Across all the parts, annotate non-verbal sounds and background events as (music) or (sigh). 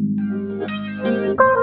うん。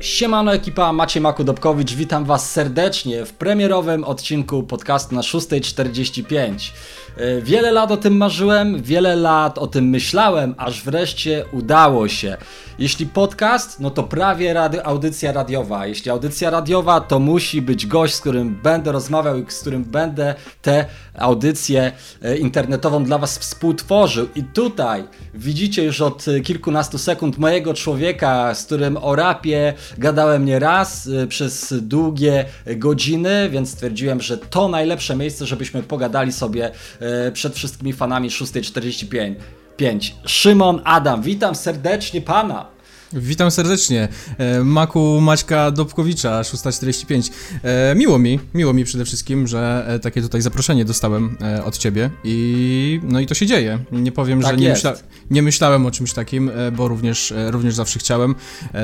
Siemano ekipa, Maciej Makudobkowicz, witam Was serdecznie w premierowym odcinku podcastu na 6.45. E, wiele lat o tym marzyłem, wiele lat o tym myślałem, aż wreszcie udało się. Jeśli podcast, no to prawie rady, audycja radiowa. Jeśli audycja radiowa, to musi być gość, z którym będę rozmawiał i z którym będę tę audycję e, internetową dla Was współtworzył. I tutaj widzicie już od kilkunastu sekund mojego człowieka, z którym o rapie gadałem nie raz e, przez długie godziny, więc stwierdziłem, że to najlepsze miejsce, żebyśmy pogadali sobie E, przed wszystkimi fanami 6.45. Szymon Adam, witam serdecznie pana. Witam serdecznie. E, Maku Maćka Dobkowicza, 645. E, miło mi, miło mi przede wszystkim, że takie tutaj zaproszenie dostałem od ciebie i no i to się dzieje. Nie powiem, tak że nie, myśla, nie, myślałem o czymś takim, bo również, również zawsze chciałem.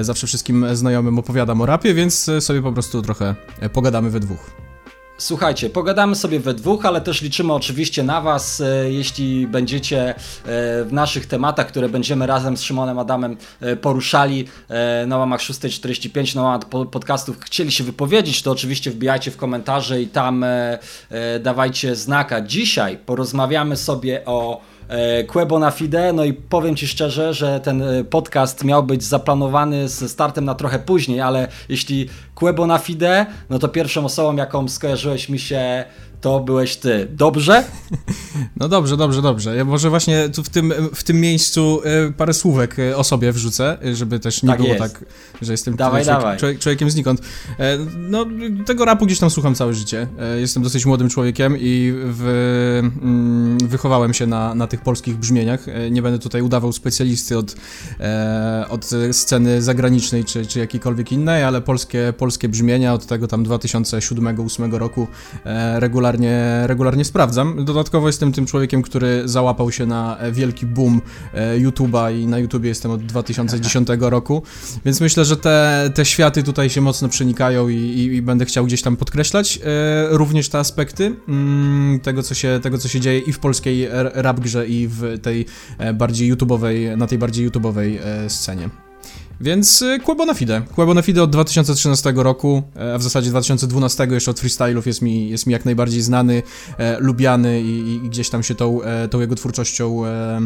Zawsze wszystkim znajomym opowiadam o rapie, więc sobie po prostu trochę pogadamy we dwóch. Słuchajcie, pogadamy sobie we dwóch, ale też liczymy oczywiście na Was, e, jeśli będziecie e, w naszych tematach, które będziemy razem z Szymonem Adamem e, poruszali na łamach 645, na łamach podcastów, chcieli się wypowiedzieć, to oczywiście wbijajcie w komentarze i tam dawajcie znaka. Dzisiaj porozmawiamy sobie o Quebo na Fide. No i powiem Ci szczerze, że ten podcast miał być zaplanowany ze startem na trochę później, ale jeśli Quebo na Fide, no to pierwszą osobą, jaką skojarzyłeś mi się to byłeś ty. Dobrze? (laughs) No dobrze, dobrze, dobrze. Ja może właśnie tu w tym, w tym miejscu e, parę słówek e, o sobie wrzucę, e, żeby też nie tak było jest. tak, że jestem dawaj, człowiek, dawaj. Człowiek, człowiekiem znikąd. No, tego rapu gdzieś tam słucham całe życie. Jestem dosyć młodym człowiekiem i w, mm, wychowałem się na, na tych polskich brzmieniach. Nie będę tutaj udawał specjalisty od, od sceny zagranicznej czy, czy jakiejkolwiek innej, ale polskie, polskie brzmienia od tego tam 2007-2008 roku regularnie regularnie, regularnie sprawdzam. Dodatkowo jestem tym człowiekiem, który załapał się na wielki boom e, YouTube'a i na YouTubie jestem od 2010 (laughs) roku, więc myślę, że te, te światy tutaj się mocno przenikają i, i, i będę chciał gdzieś tam podkreślać e, również te aspekty mm, tego, co się, tego, co się dzieje i w polskiej rap grze i w tej e, bardziej YouTube'owej, na tej bardziej YouTube'owej scenie. Więc y, Quebo na Fide. Quebo na Fide od 2013 roku, e, a w zasadzie 2012 jeszcze od freestyle'ów jest mi, jest mi jak najbardziej znany, e, lubiany i, i, gdzieś tam się tą, e, tą jego twórczością e,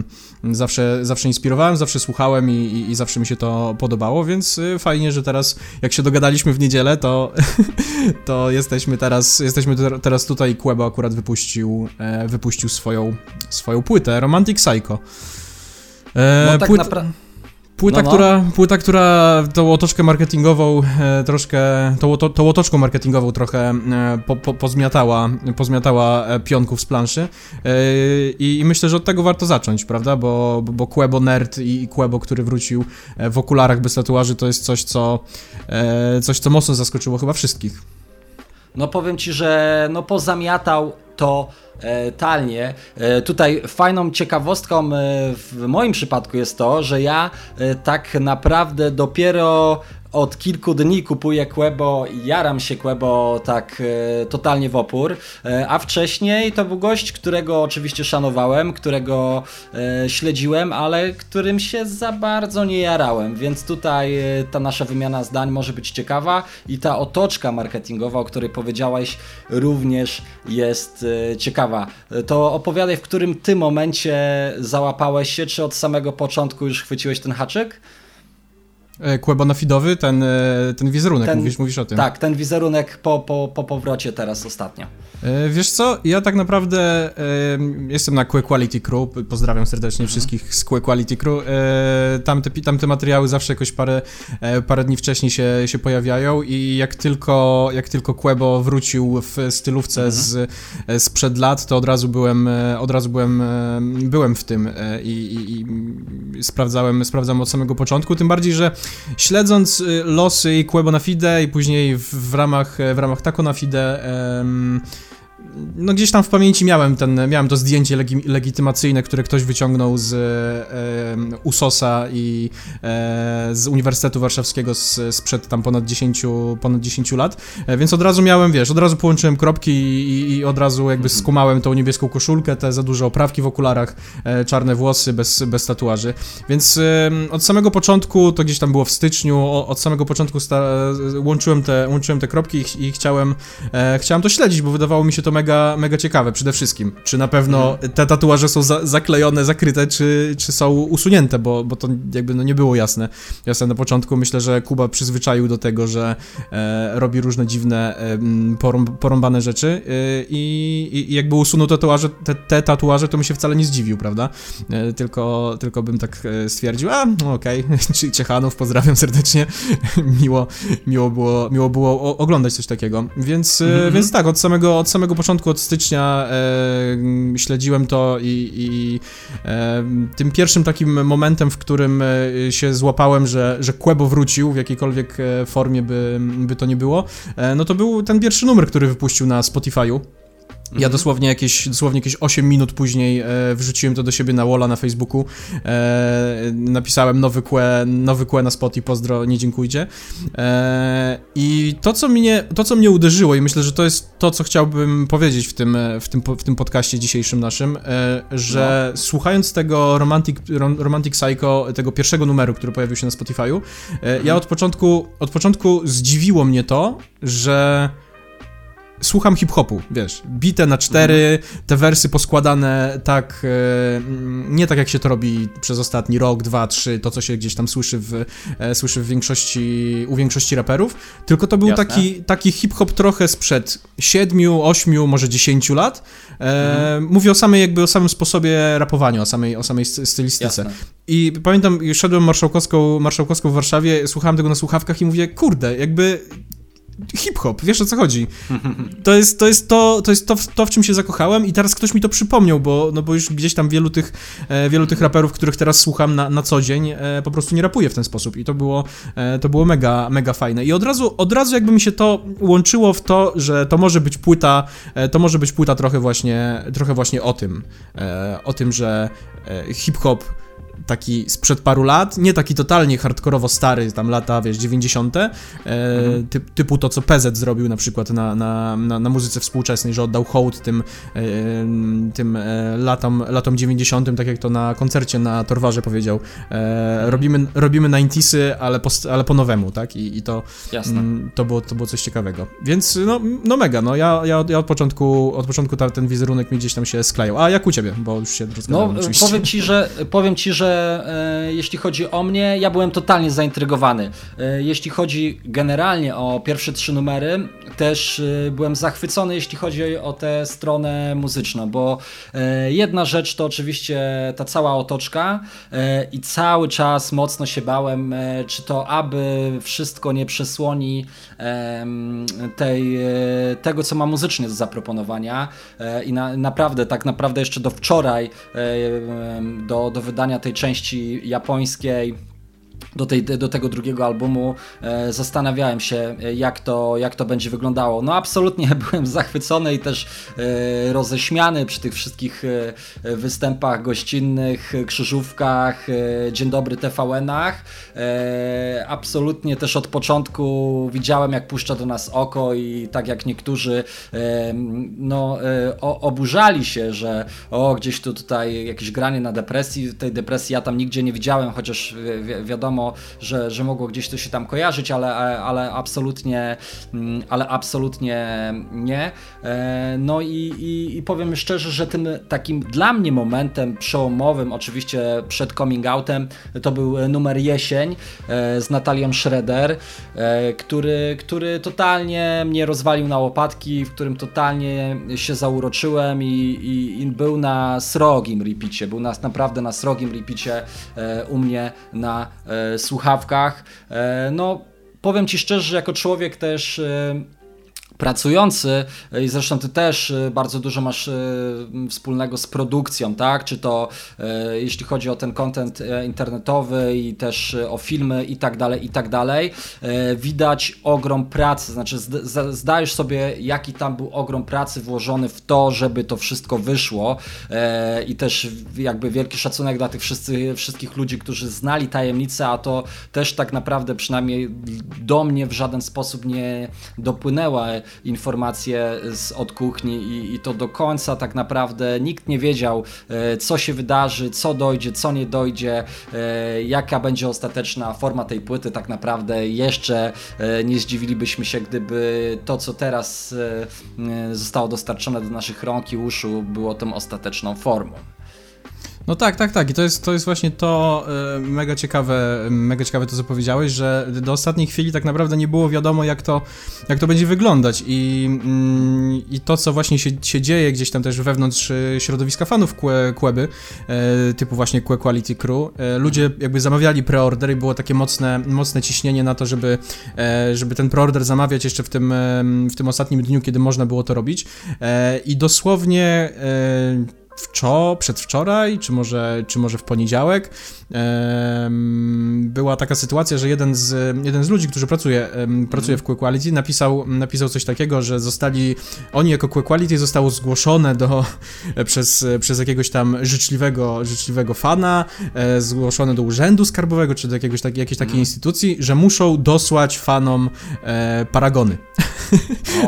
zawsze, zawsze inspirowałem, zawsze słuchałem i, i, i, zawsze mi się to podobało, więc y, fajnie, że teraz jak się dogadaliśmy w niedzielę, to, (laughs) to jesteśmy teraz jesteśmy teraz tutaj Quebo akurat wypuścił, e, wypuścił swoją, swoją płytę, Romantic Psycho. E, no tak płyt... naprawdę Płyta, no, no. Która, płyta, która tą otoczkę marketingową e, troszkę, tą, tą, tą otoczką marketingową trochę e, po, po, pozmiatała, pozmiatała e, pionków z planszy e, i, i, myślę, że od tego warto zacząć, prawda, bo, bo Quebo Nerd i, i Quebo, który wrócił e, w okularach bez tatuaży, to jest coś, co, e, coś, co mocno zaskoczyło chyba wszystkich. No powiem Ci, że no pozamiatał to e. E, tutaj fajną ciekawostką e, w moim przypadku jest to, że ja tak naprawdę dopiero od kilku dni kupuję Quebo i jaram się Quebo tak e, totalnie w opór, e, a wcześniej to był gość, którego oczywiście szanowałem, którego e, śledziłem, ale którym się za bardzo nie jarałem, więc tutaj e, ta nasza wymiana zdań może być ciekawa i ta otoczka marketingowa, o której powiedziałeś, również jest e, ciekawa. E, to opowiadaj, w którym ty momencie załapałeś się, czy od samego początku już chwyciłeś ten haczyk? Kłebonofidowy, ten, e, ten wizerunek, ten, mówisz, mówisz o tym. Tak, ten wizerunek po, po, po powrocie teraz ostatnio. E, wiesz co, ja tak naprawdę e, jestem na Quick Quality Crew, pozdrawiam serdecznie mhm. wszystkich z Quick Quality Crew. E, tamte, tamte materiały zawsze jakoś parę, e, parę dni wcześniej się, się pojawiają i jak tylko, jak tylko Quebo wrócił w stylówce mhm. z, sprzed lat, to od razu byłem, od razu byłem, byłem w tym i, i, i sprawdzałem, sprawdzałem od samego początku, tym bardziej, że śledząc losy i Quebo na Fide i później w, w ramach, w ramach Taco na Fide no gdzieś tam w pamięci miałem ten, miałem to zdjęcie legi, legitymacyjne, które ktoś wyciągnął z e, USOSa i e, z Uniwersytetu Warszawskiego z, sprzed tam ponad 10, ponad 10 lat, e, więc od razu miałem, wiesz, od razu połączyłem kropki i, i od razu jakby mhm. skumałem tą niebieską koszulkę, te za duże oprawki w okularach, e, czarne włosy bez, bez tatuaży, więc e, od samego początku, to gdzieś tam było w styczniu, od samego początku sta, łączyłem, te, łączyłem te kropki i, i chciałem, e, chciałem to śledzić, bo wydawało mi się to mega, mega ciekawe przede wszystkim. Czy na pewno mhm. te tatuaże są za, zaklejone, zakryte, czy, czy są usunięte, bo, bo to jakby no nie było jasne. Jasne na początku. Myślę, że Kuba przyzwyczaił do tego, że e, robi różne dziwne, e, porąb, porąbane rzeczy e, i, i, jakby usunął tatuaże, te, te tatuaże, to mi się wcale nie zdziwił, prawda? E, tylko, tylko bym tak e, stwierdził, a no okej, (laughs) okay. Ciechanów, pozdrawiam serdecznie. (laughs) miło, miło, było, miło było oglądać coś takiego. Więc, mm -hmm. więc tak, od samego, od samego początku, od stycznia e, śledziłem to i, i e, tym pierwszym takim momentem, w którym e, się złapałem, że, że Quebo wrócił w jakiejkolwiek e, formie by, by to nie było, e, no to był ten pierwszy numer, który wypuścił na Spotify'u. Ja mhm. dosłownie jakieś, dosłownie jakieś 8 minut później e, wrzuciłem to do siebie na walla na Facebooku. E, napisałem nowy kłe, nowy na spot i pozdro, nie dziękujcie. E, I to co, mnie, to, co mnie uderzyło i myślę, że to jest to, co chciałbym powiedzieć w tym, w tym, w tym podcaście dzisiejszym naszym, e, że no. słuchając tego Romantic, Romantic Psycho, tego pierwszego numeru, który pojawił się na Spotify'u, e, mhm. ja od początku, od początku zdziwiło mnie to, że słucham hip-hopu, wiesz, bite na cztery, te wersy poskładane tak, e, nie tak jak się to robi przez ostatni rok, dwa, trzy, to co się gdzieś tam słyszy w, e, słyszy w większości, u większości raperów, tylko to był taki, taki hip-hop trochę sprzed siedmiu, ośmiu, może dziesięciu lat. E, mhm. Mówię o samej jakby o samym sposobie rapowania, o samej, o samej stylistyce. Jasne. I pamiętam, szedłem marszałkowską, marszałkowską w Warszawie, słuchałem tego na słuchawkach i mówię, kurde, jakby hip-hop, wiesz o co chodzi. To jest, to, jest to, to, jest to, to, w czym się zakochałem i teraz ktoś mi to przypomniał, bo, no bo już gdzieś tam wielu tych, e, wielu tych raperów, których teraz słucham na, na co dzień, e, po prostu nie rapuje w ten sposób i to było, e, to było mega, mega fajne. I od razu, od razu jakby mi się to łączyło w to, że to może być płyta, e, to może być płyta trochę właśnie, trochę właśnie o tym, e, o tym, że e, hip-hop taki sprzed paru lat, nie taki totalnie hardkorowo stary, tam lata, wiesz, 90., e, mhm. typ, typu to, co PZ zrobił na przykład na, na, na, na muzyce współczesnej, że oddał hołd tym, e, tym e, latom, latom 90., tak jak to na koncercie na Torwarze powiedział. E, mhm. robimy, robimy 90 ale po, ale po nowemu, tak? I, i to, mm, to, było, to było coś ciekawego. Więc no, no mega, no ja, ja, ja od początku, od początku ta, ten wizerunek mi gdzieś tam się sklejał. A jak u ciebie, bo już się rozgadałem No, powiem ci, że, powiem ci, że e, jeśli chodzi o mnie, ja byłem totalnie zaintrygowany. E, jeśli chodzi generalnie o pierwsze trzy numery, też e, byłem zachwycony, jeśli chodzi o tę stronę muzyczną, bo e, jedna rzecz to oczywiście ta cała otoczka e, i cały czas mocno się bałem, e, czy to aby wszystko nie przesłoni tej, tego, co ma muzycznie do zaproponowania i na, naprawdę, tak naprawdę jeszcze do wczoraj, do, do wydania tej części japońskiej do, tej, do tego drugiego albumu e, zastanawiałem się, e, jak to, jak to będzie wyglądało. No absolutnie (laughs) byłem zachwycony i też e, roześmiany przy tych wszystkich e, występach gościnnych, krzyżówkach, e, Dzień Dobry TVN-ach. E, absolutnie też od początku widziałem, jak puszcza do nas oko i tak jak niektórzy no, o, oburzali się, że o, gdzieś tu tutaj jakieś granie na depresji, tej depresji ja tam nigdzie nie widziałem, chociaż wi wiadomo, wiadomo, że, że mogło gdzieś to się tam kojarzyć, ale, ale absolutnie, mm, ale absolutnie nie. E, no i, i, i powiem szczerze, że tym takim dla mnie momentem przełomowym, oczywiście przed coming outem, to był numer Jesień e, z Natalią Schroeder, e, który, który totalnie mnie rozwalił na łopatki, w którym totalnie się zauroczyłem i, i, i był na srogim repicie, był nas naprawdę na srogim repicie u mnie na słuchawkach. E, no, powiem Ci szczerze, że jako człowiek też e, pracujący i zresztą ty też y, bardzo dużo masz y, wspólnego z produkcją, tak? Czy to y, jeśli chodzi o ten content internetowy i też o filmy i tak dalej, i tak dalej. Widać ogrom pracy, znaczy zdajesz sobie jaki tam był ogrom pracy włożony w to, żeby to wszystko wyszło i też jakby wielki szacunek dla tych wszystkich ludzi, którzy znali tajemnicę, a to też tak naprawdę przynajmniej do mnie w żaden sposób nie dopłynęła informacje z, od kuchni i, i to do końca tak naprawdę nikt nie wiedział, e, co się wydarzy, co dojdzie, co nie dojdzie, e, jaka będzie ostateczna forma tej płyty. Tak naprawdę jeszcze e, nie zdziwilibyśmy się, gdyby to, co teraz zostało dostarczone do naszych rąk i uszu, było tą ostateczną formą. No tak, tak, tak. I to jest, to jest właśnie to e, mega ciekawe, mega ciekawe to, co powiedziałeś, że do ostatniej chwili tak naprawdę nie było wiadomo, jak to, jak to będzie wyglądać. I, mm, i to, co właśnie się, się dzieje gdzieś tam też wewnątrz e, środowiska fanów Queby, e, typu właśnie Que Quality Crew, ludzie jakby zamawiali preorder i było takie mocne, mocne ciśnienie na to, żeby, żeby ten preorder zamawiać jeszcze w tym, w tym ostatnim dniu, kiedy można było to robić. I dosłownie wczor przedwczoraj, czy może, czy może w poniedziałek, była taka sytuacja, że jeden z, jeden z ludzi, który pracuje, pracuje w Quality, napisał, napisał coś takiego, że zostali, oni jako Quality zostało zgłoszone do, (laughs) przez, przez jakiegoś tam życzliwego, życzliwego fana, e, zgłoszone do urzędu skarbowego, czy do jakiegoś tak, jakiejś takiej mhm. instytucji, że muszą dosłać fanom e, paragony.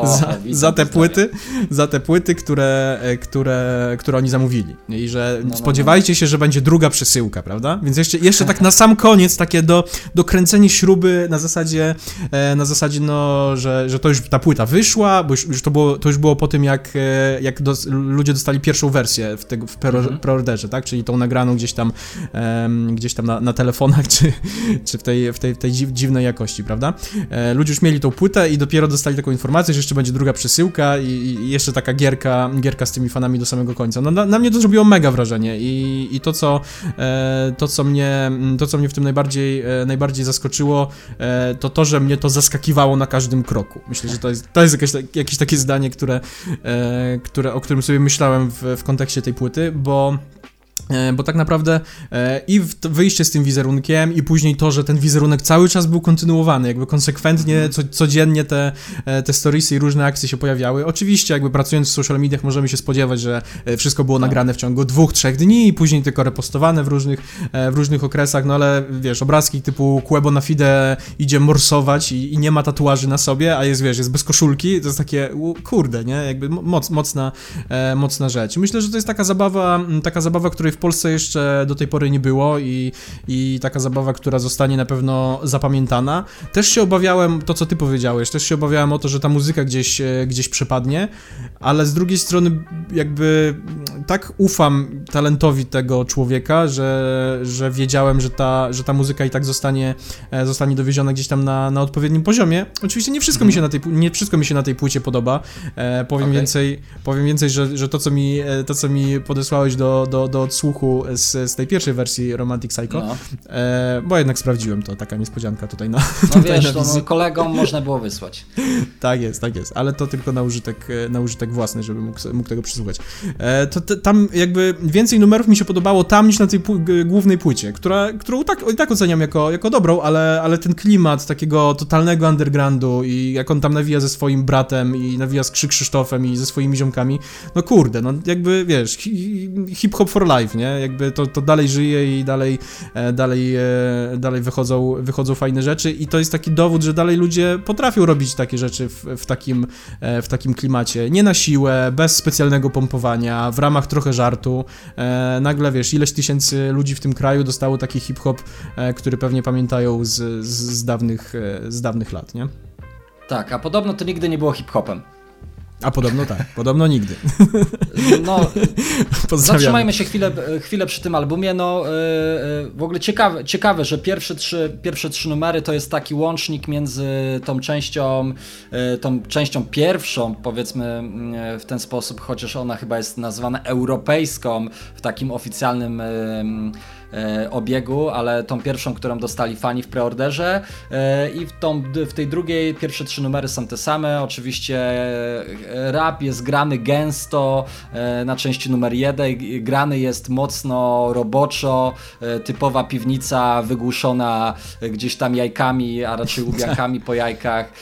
O, (laughs) za, za, te płyty, za te płyty, które, e, które, które oni zamówili. I że no, no, spodziewajcie no. się, że będzie druga przesyłka, prawda? Więc jeszcze, jeszcze tak na sam koniec takie do, dokręcenie śruby na zasadzie, e, na zasadzie no, że, że to już ta płyta wyszła, bo już, już to, było, to już było po tym, jak, e, jak do, ludzie dostali pierwszą wersję w, tego, w mhm. preorderze, tak? Czyli tą nagraną gdzieś tam, gdzieś tam na, na telefonach, (laughs) czy, czy w tej, w tej, w tej dziwnej jakości, prawda? ludzie już mieli tą płytę i dopiero dostali taką informację, że jeszcze będzie druga przesyłka i, i jeszcze taka gierka, gierka z tymi fanami do samego końca. No, na, na mnie to zrobiło mega wrażenie i, i to, co, e, to, co mnie, to, co mnie w tym najbardziej, e, najbardziej zaskoczyło, e, to to, że mnie to zaskakiwało na każdym kroku. Myślę, że to jest, to jest jakieś, jakieś takie zdanie, które, e, które, o którym sobie myślałem w, w kontekście tej płyty, bo bo tak naprawdę e, i wyjście z tym wizerunkiem, i później to, że ten wizerunek cały czas był kontynuowany, jakby konsekwentnie, mhm. co, codziennie te, e, te storiesy i różne akcje się pojawiały. Oczywiście, jakby pracując w social mediach, możemy się spodziewać, że wszystko było tak. nagrane w ciągu dwóch, trzech dni i później tylko repostowane w różnych, w różnych okresach, no ale wiesz, obrazki typu Quebo na fide idzie morsować i, i nie ma tatuaży na sobie, a jest, wiesz, jest bez koszulki, to jest takie, kurde, nie? Jakby moc, mocna, mocna rzecz. Myślę, że to jest taka zabawa, taka zabawa, której w Polsce jeszcze do tej pory nie było i, i taka zabawa, która zostanie na pewno zapamiętana. Też się obawiałem, to co ty powiedziałeś, też się obawiałem o to, że ta muzyka gdzieś, e, gdzieś przepadnie, ale z drugiej strony jakby tak ufam talentowi tego człowieka, że, że wiedziałem, że ta, że ta muzyka i tak zostanie, e, zostanie dowieziona gdzieś tam na, na odpowiednim poziomie. Oczywiście nie wszystko, mi się na tej, nie wszystko mi się na tej płycie podoba. E, powiem okay. więcej, powiem więcej że, że to, co mi, e, to, co mi podesłałeś do, do, do odsłuchu z, z tej pierwszej wersji Romantic Psycho, no. e, bo jednak sprawdziłem to, taka niespodzianka tutaj na No tutaj wiesz, na to kolegom można było wysłać. (laughs) tak jest, tak jest, ale to tylko na użytek, na użytek własny, żeby mógł, mógł tego przysłuchać. E, to, to, tam jakby więcej numerów mi się podobało tam niż na tej głównej płycie, która, którą tak, i tak oceniam jako, jako dobrą, ale, ale ten klimat takiego totalnego undergroundu i jak on tam nawija ze swoim bratem i nawija z Krzy Krzysztofem i ze swoimi ziomkami, no kurde, no jakby wiesz, hip-hop for life, nie? Jakby to, to dalej żyje i dalej, e, dalej, e, dalej wychodzą, wychodzą fajne rzeczy i to jest taki dowód, że dalej ludzie potrafią robić takie rzeczy w, w, takim, w takim klimacie. Nie na siłę, bez specjalnego pompowania, w ramach trochę żartu. E, nagle, wiesz, ileś tysięcy ludzi w tym kraju dostało taki hip-hop, e, który pewnie pamiętają z, z, z, dawnych, e, z dawnych lat, nie? Tak, a podobno to nigdy nie było hip-hopem. A podobno tak, podobno nigdy. (laughs) No, (laughs) zatrzymajmy się chwilę, chwilę przy tym albumie. No, w ogóle ciekawe, ciekawe, że pierwsze trzy, pierwsze trzy numery to jest taki łącznik między tą częścią, tą częścią pierwszą, powiedzmy w ten sposób, chociaż ona chyba jest nazwana europejską w takim oficjalnym e, obiegu, ale tą pierwszą, którą dostali fani w preorderze e, i w, tą, w tej drugiej pierwsze trzy numery są te same. Oczywiście e, rap jest grany gęsto e, na części numer jeden, grany jest mocno roboczo, e, typowa piwnica wygłuszona gdzieś tam jajkami, a raczej łubiankami po jajkach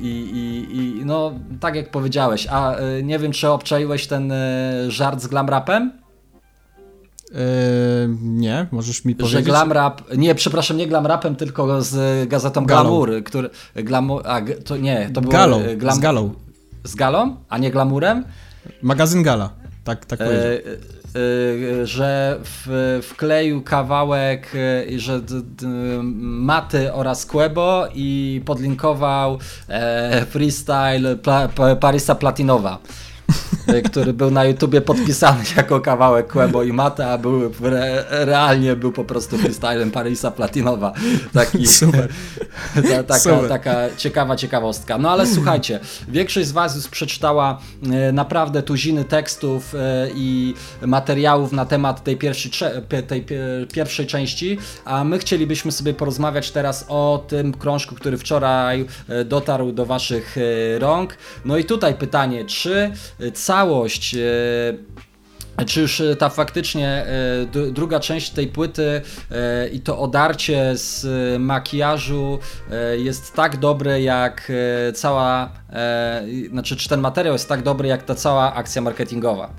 i, i, i no tak jak powiedziałeś, a nie wiem czy obczaiłeś ten żart z glam rapem? Nie, możesz mi powiedzieć. Że glam rap, nie, przepraszam, nie glam rapem, tylko z gazetą Galą. Glamour, który, glamour, a to nie, to było Galą, glam, z Galą. Z Galą, a nie Glamurem? Magazyn Gala, tak, tak powiedział. E, e, że w, wkleił kawałek, e, że d, d, Maty oraz Quebo i podlinkował e, freestyle pla, Parisa Platinowa. E, (laughs) który był na YouTubie podpisany (laughs) jako kawałek Quebo i Mata, a był, re, realnie był po prostu freestylem Parisa Platinowa. Taki, Super. (laughs) Ta, taka, Super. taka ciekawa ciekawostka. No ale słuchajcie, większość z Was już przeczytała e, naprawdę tuziny tekstów e, i materiałów na temat tej pierwszej, tej pierwszej części, a my chcielibyśmy sobie porozmawiać teraz o tym krążku, który wczoraj dotarł do Waszych rąk. No i tutaj pytanie, czy całość e, czy już ta faktycznie druga część tej płyty i to odarcie z makijażu jest tak dobre jak cała, znaczy czy ten materiał jest tak dobry jak ta cała akcja marketingowa?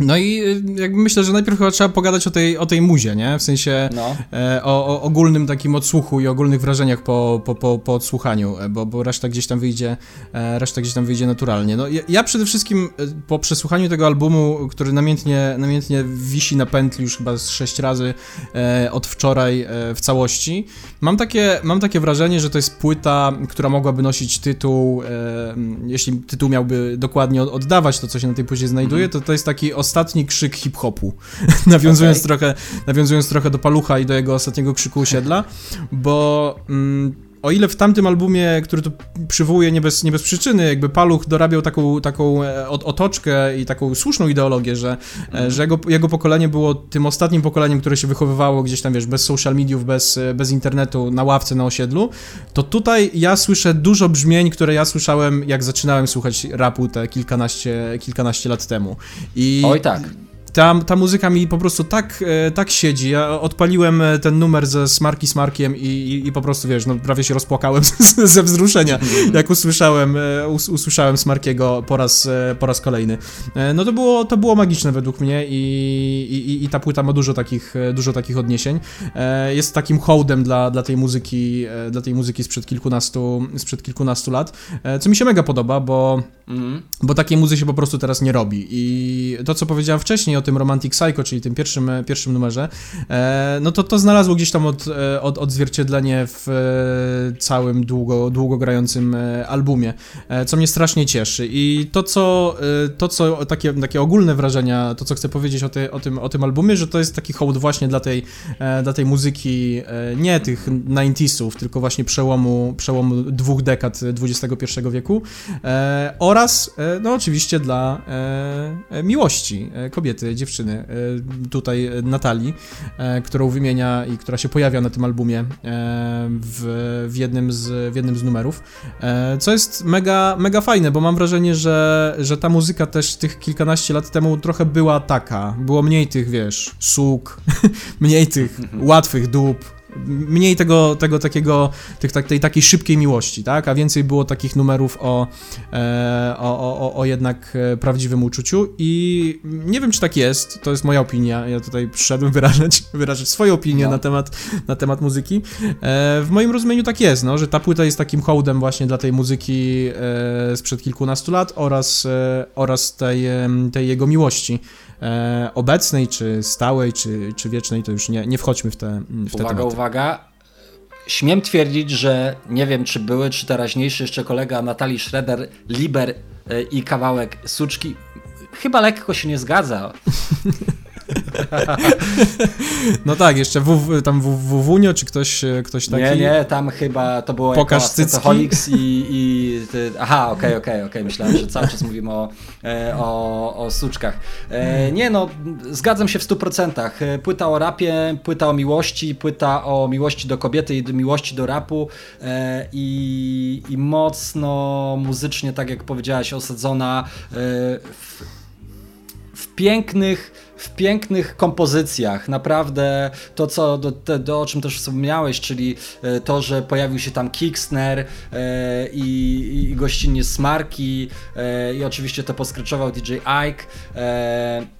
No i y, jakby myślę, że najpierw chyba trzeba pogadać o tej, o tej muzie, nie? W sensie no. e, o, o, ogólnym takim odsłuchu i ogólnych wrażeniach po, po, po, po odsłuchaniu, e, bo, bo reszta gdzieś tam wyjdzie, e, reszta gdzieś tam wyjdzie naturalnie. No ja, ja, przede wszystkim e, po przesłuchaniu tego albumu, który namiętnie, namiętnie wisi na pętli już chyba z sześć razy e, od wczoraj e, w całości, mam takie, mam takie wrażenie, że to jest płyta, która mogłaby nosić tytuł, jeśli tytuł miałby dokładnie oddawać to, co się na tej płycie znajduje, mm -hmm. to to jest taki ostatni krzyk hip-hopu, (laughs) nawiązując, okay. trochę, nawiązując trochę do Palucha i do jego ostatniego krzyku osiedla, bo... Mm, o ile w tamtym albumie, który tu przywołuje nie bez, nie bez przyczyny, jakby Paluch dorabiał taką, taką e, otoczkę i taką słuszną ideologię, że, mm. że jego, jego pokolenie było tym ostatnim pokoleniem, które się wychowywało gdzieś tam, wiesz, bez social mediów, bez, e, bez internetu, na ławce, na osiedlu, to tutaj ja słyszę dużo brzmień, które ja słyszałem, jak zaczynałem słuchać rapu te kilkanaście, kilkanaście lat temu. I Oj tak ta, ta muzyka mi po prostu tak, e, tak siedzi. Ja odpaliłem e, ten numer ze Smarki Smarkiem i, i, i po prostu, wiesz, no prawie się rozpłakałem (laughs) ze wzruszenia, mhm. jak usłyszałem, e, us, usłyszałem Smarkiego po raz, po raz kolejny. No to było, to było magiczne według mnie i, i, i ta płyta ma dużo takich, dużo takich odniesień. Jest takim hołdem dla, dla tej muzyki, dla tej muzyki sprzed kilkunastu, sprzed kilkunastu lat, co mi się mega podoba, bo, mm. bo takiej muzyki się po prostu teraz nie robi. I to, co powiedziałem wcześniej o tym Romantic Psycho, czyli tym pierwszym, e, pierwszym numerze, e, no to to znalazło gdzieś tam od, e, od, odzwierciedlenie w całym długo, długo grającym albumie, co mnie strasznie cieszy. I to, co, to, co takie, takie ogólne wrażenia, to, co chcę powiedzieć o, te, o, tym, o tym albumie, że to jest taki hołd właśnie dla tej, dla tej muzyki, nie tych 90sów, tylko właśnie przełomu, przełomu dwóch dekad XXI wieku oraz, no oczywiście dla miłości kobiety dziewczyny, e, tutaj Natalii, e, którą wymienia i która się pojawia na tym albumie e, w, w, jednym, z, w jednym z numerów, co jest mega, mega fajne, bo mam wrażenie, że, że ta muzyka też tych kilkanaście lat temu trochę była taka, było mniej tych, wiesz, suk, (laughs) mniej tych łatwych dób, mniej tego, tego takiego, tych, tak, tej takiej szybkiej miłości, tak, a więcej było takich numerów o, e, o, o, o jednak e, prawdziwym uczuciu. I nie wiem, czy tak jest, to jest moja opinia, ja tutaj przyszedłem wyrażać, (laughs) wyrażać swoją opinię no. na, temat, na temat muzyki. E, w moim rozumieniu tak jest, no, że ta płyta jest takim hołdem właśnie dla tej muzyki sprzed kilkunastu lat oraz, oraz tej, tej jego miłości e, obecnej, czy stałej, czy, czy wiecznej, to już nie, nie wchodźmy w te, w te uwaga, tematy. Uwaga, Śmiem twierdzić, że nie wiem, czy były, czy teraźniejszy jeszcze kolega Natalii Schroeder, Liber e, i kawałek Suczki chyba lekko się nie zgadza. (laughs) (laughs) no tak, jeszcze w, tam Wunio, czy ktoś, ktoś taki? Nie, nie, tam chyba to było Pokaż jako i, i ty... Aha, okej, okay, okej, okay, okej, okay. myślałem, że cały czas mówimy o, e, o, o suczkach. E, nie no, zgadzam się w 100%. E, płyta o rapie, płyta o miłości, płyta o miłości do kobiety i miłości do rapu i, i mocno muzycznie, tak jak powiedziałaś, osadzona w pięknych w pięknych kompozycjach. Naprawdę to, co do, to, do o czym też wspomniałeś, czyli e, to, że pojawił się tam Kicksner e, i, i gościnnie Smarki e, i oczywiście to poskryczował DJ Ike. E,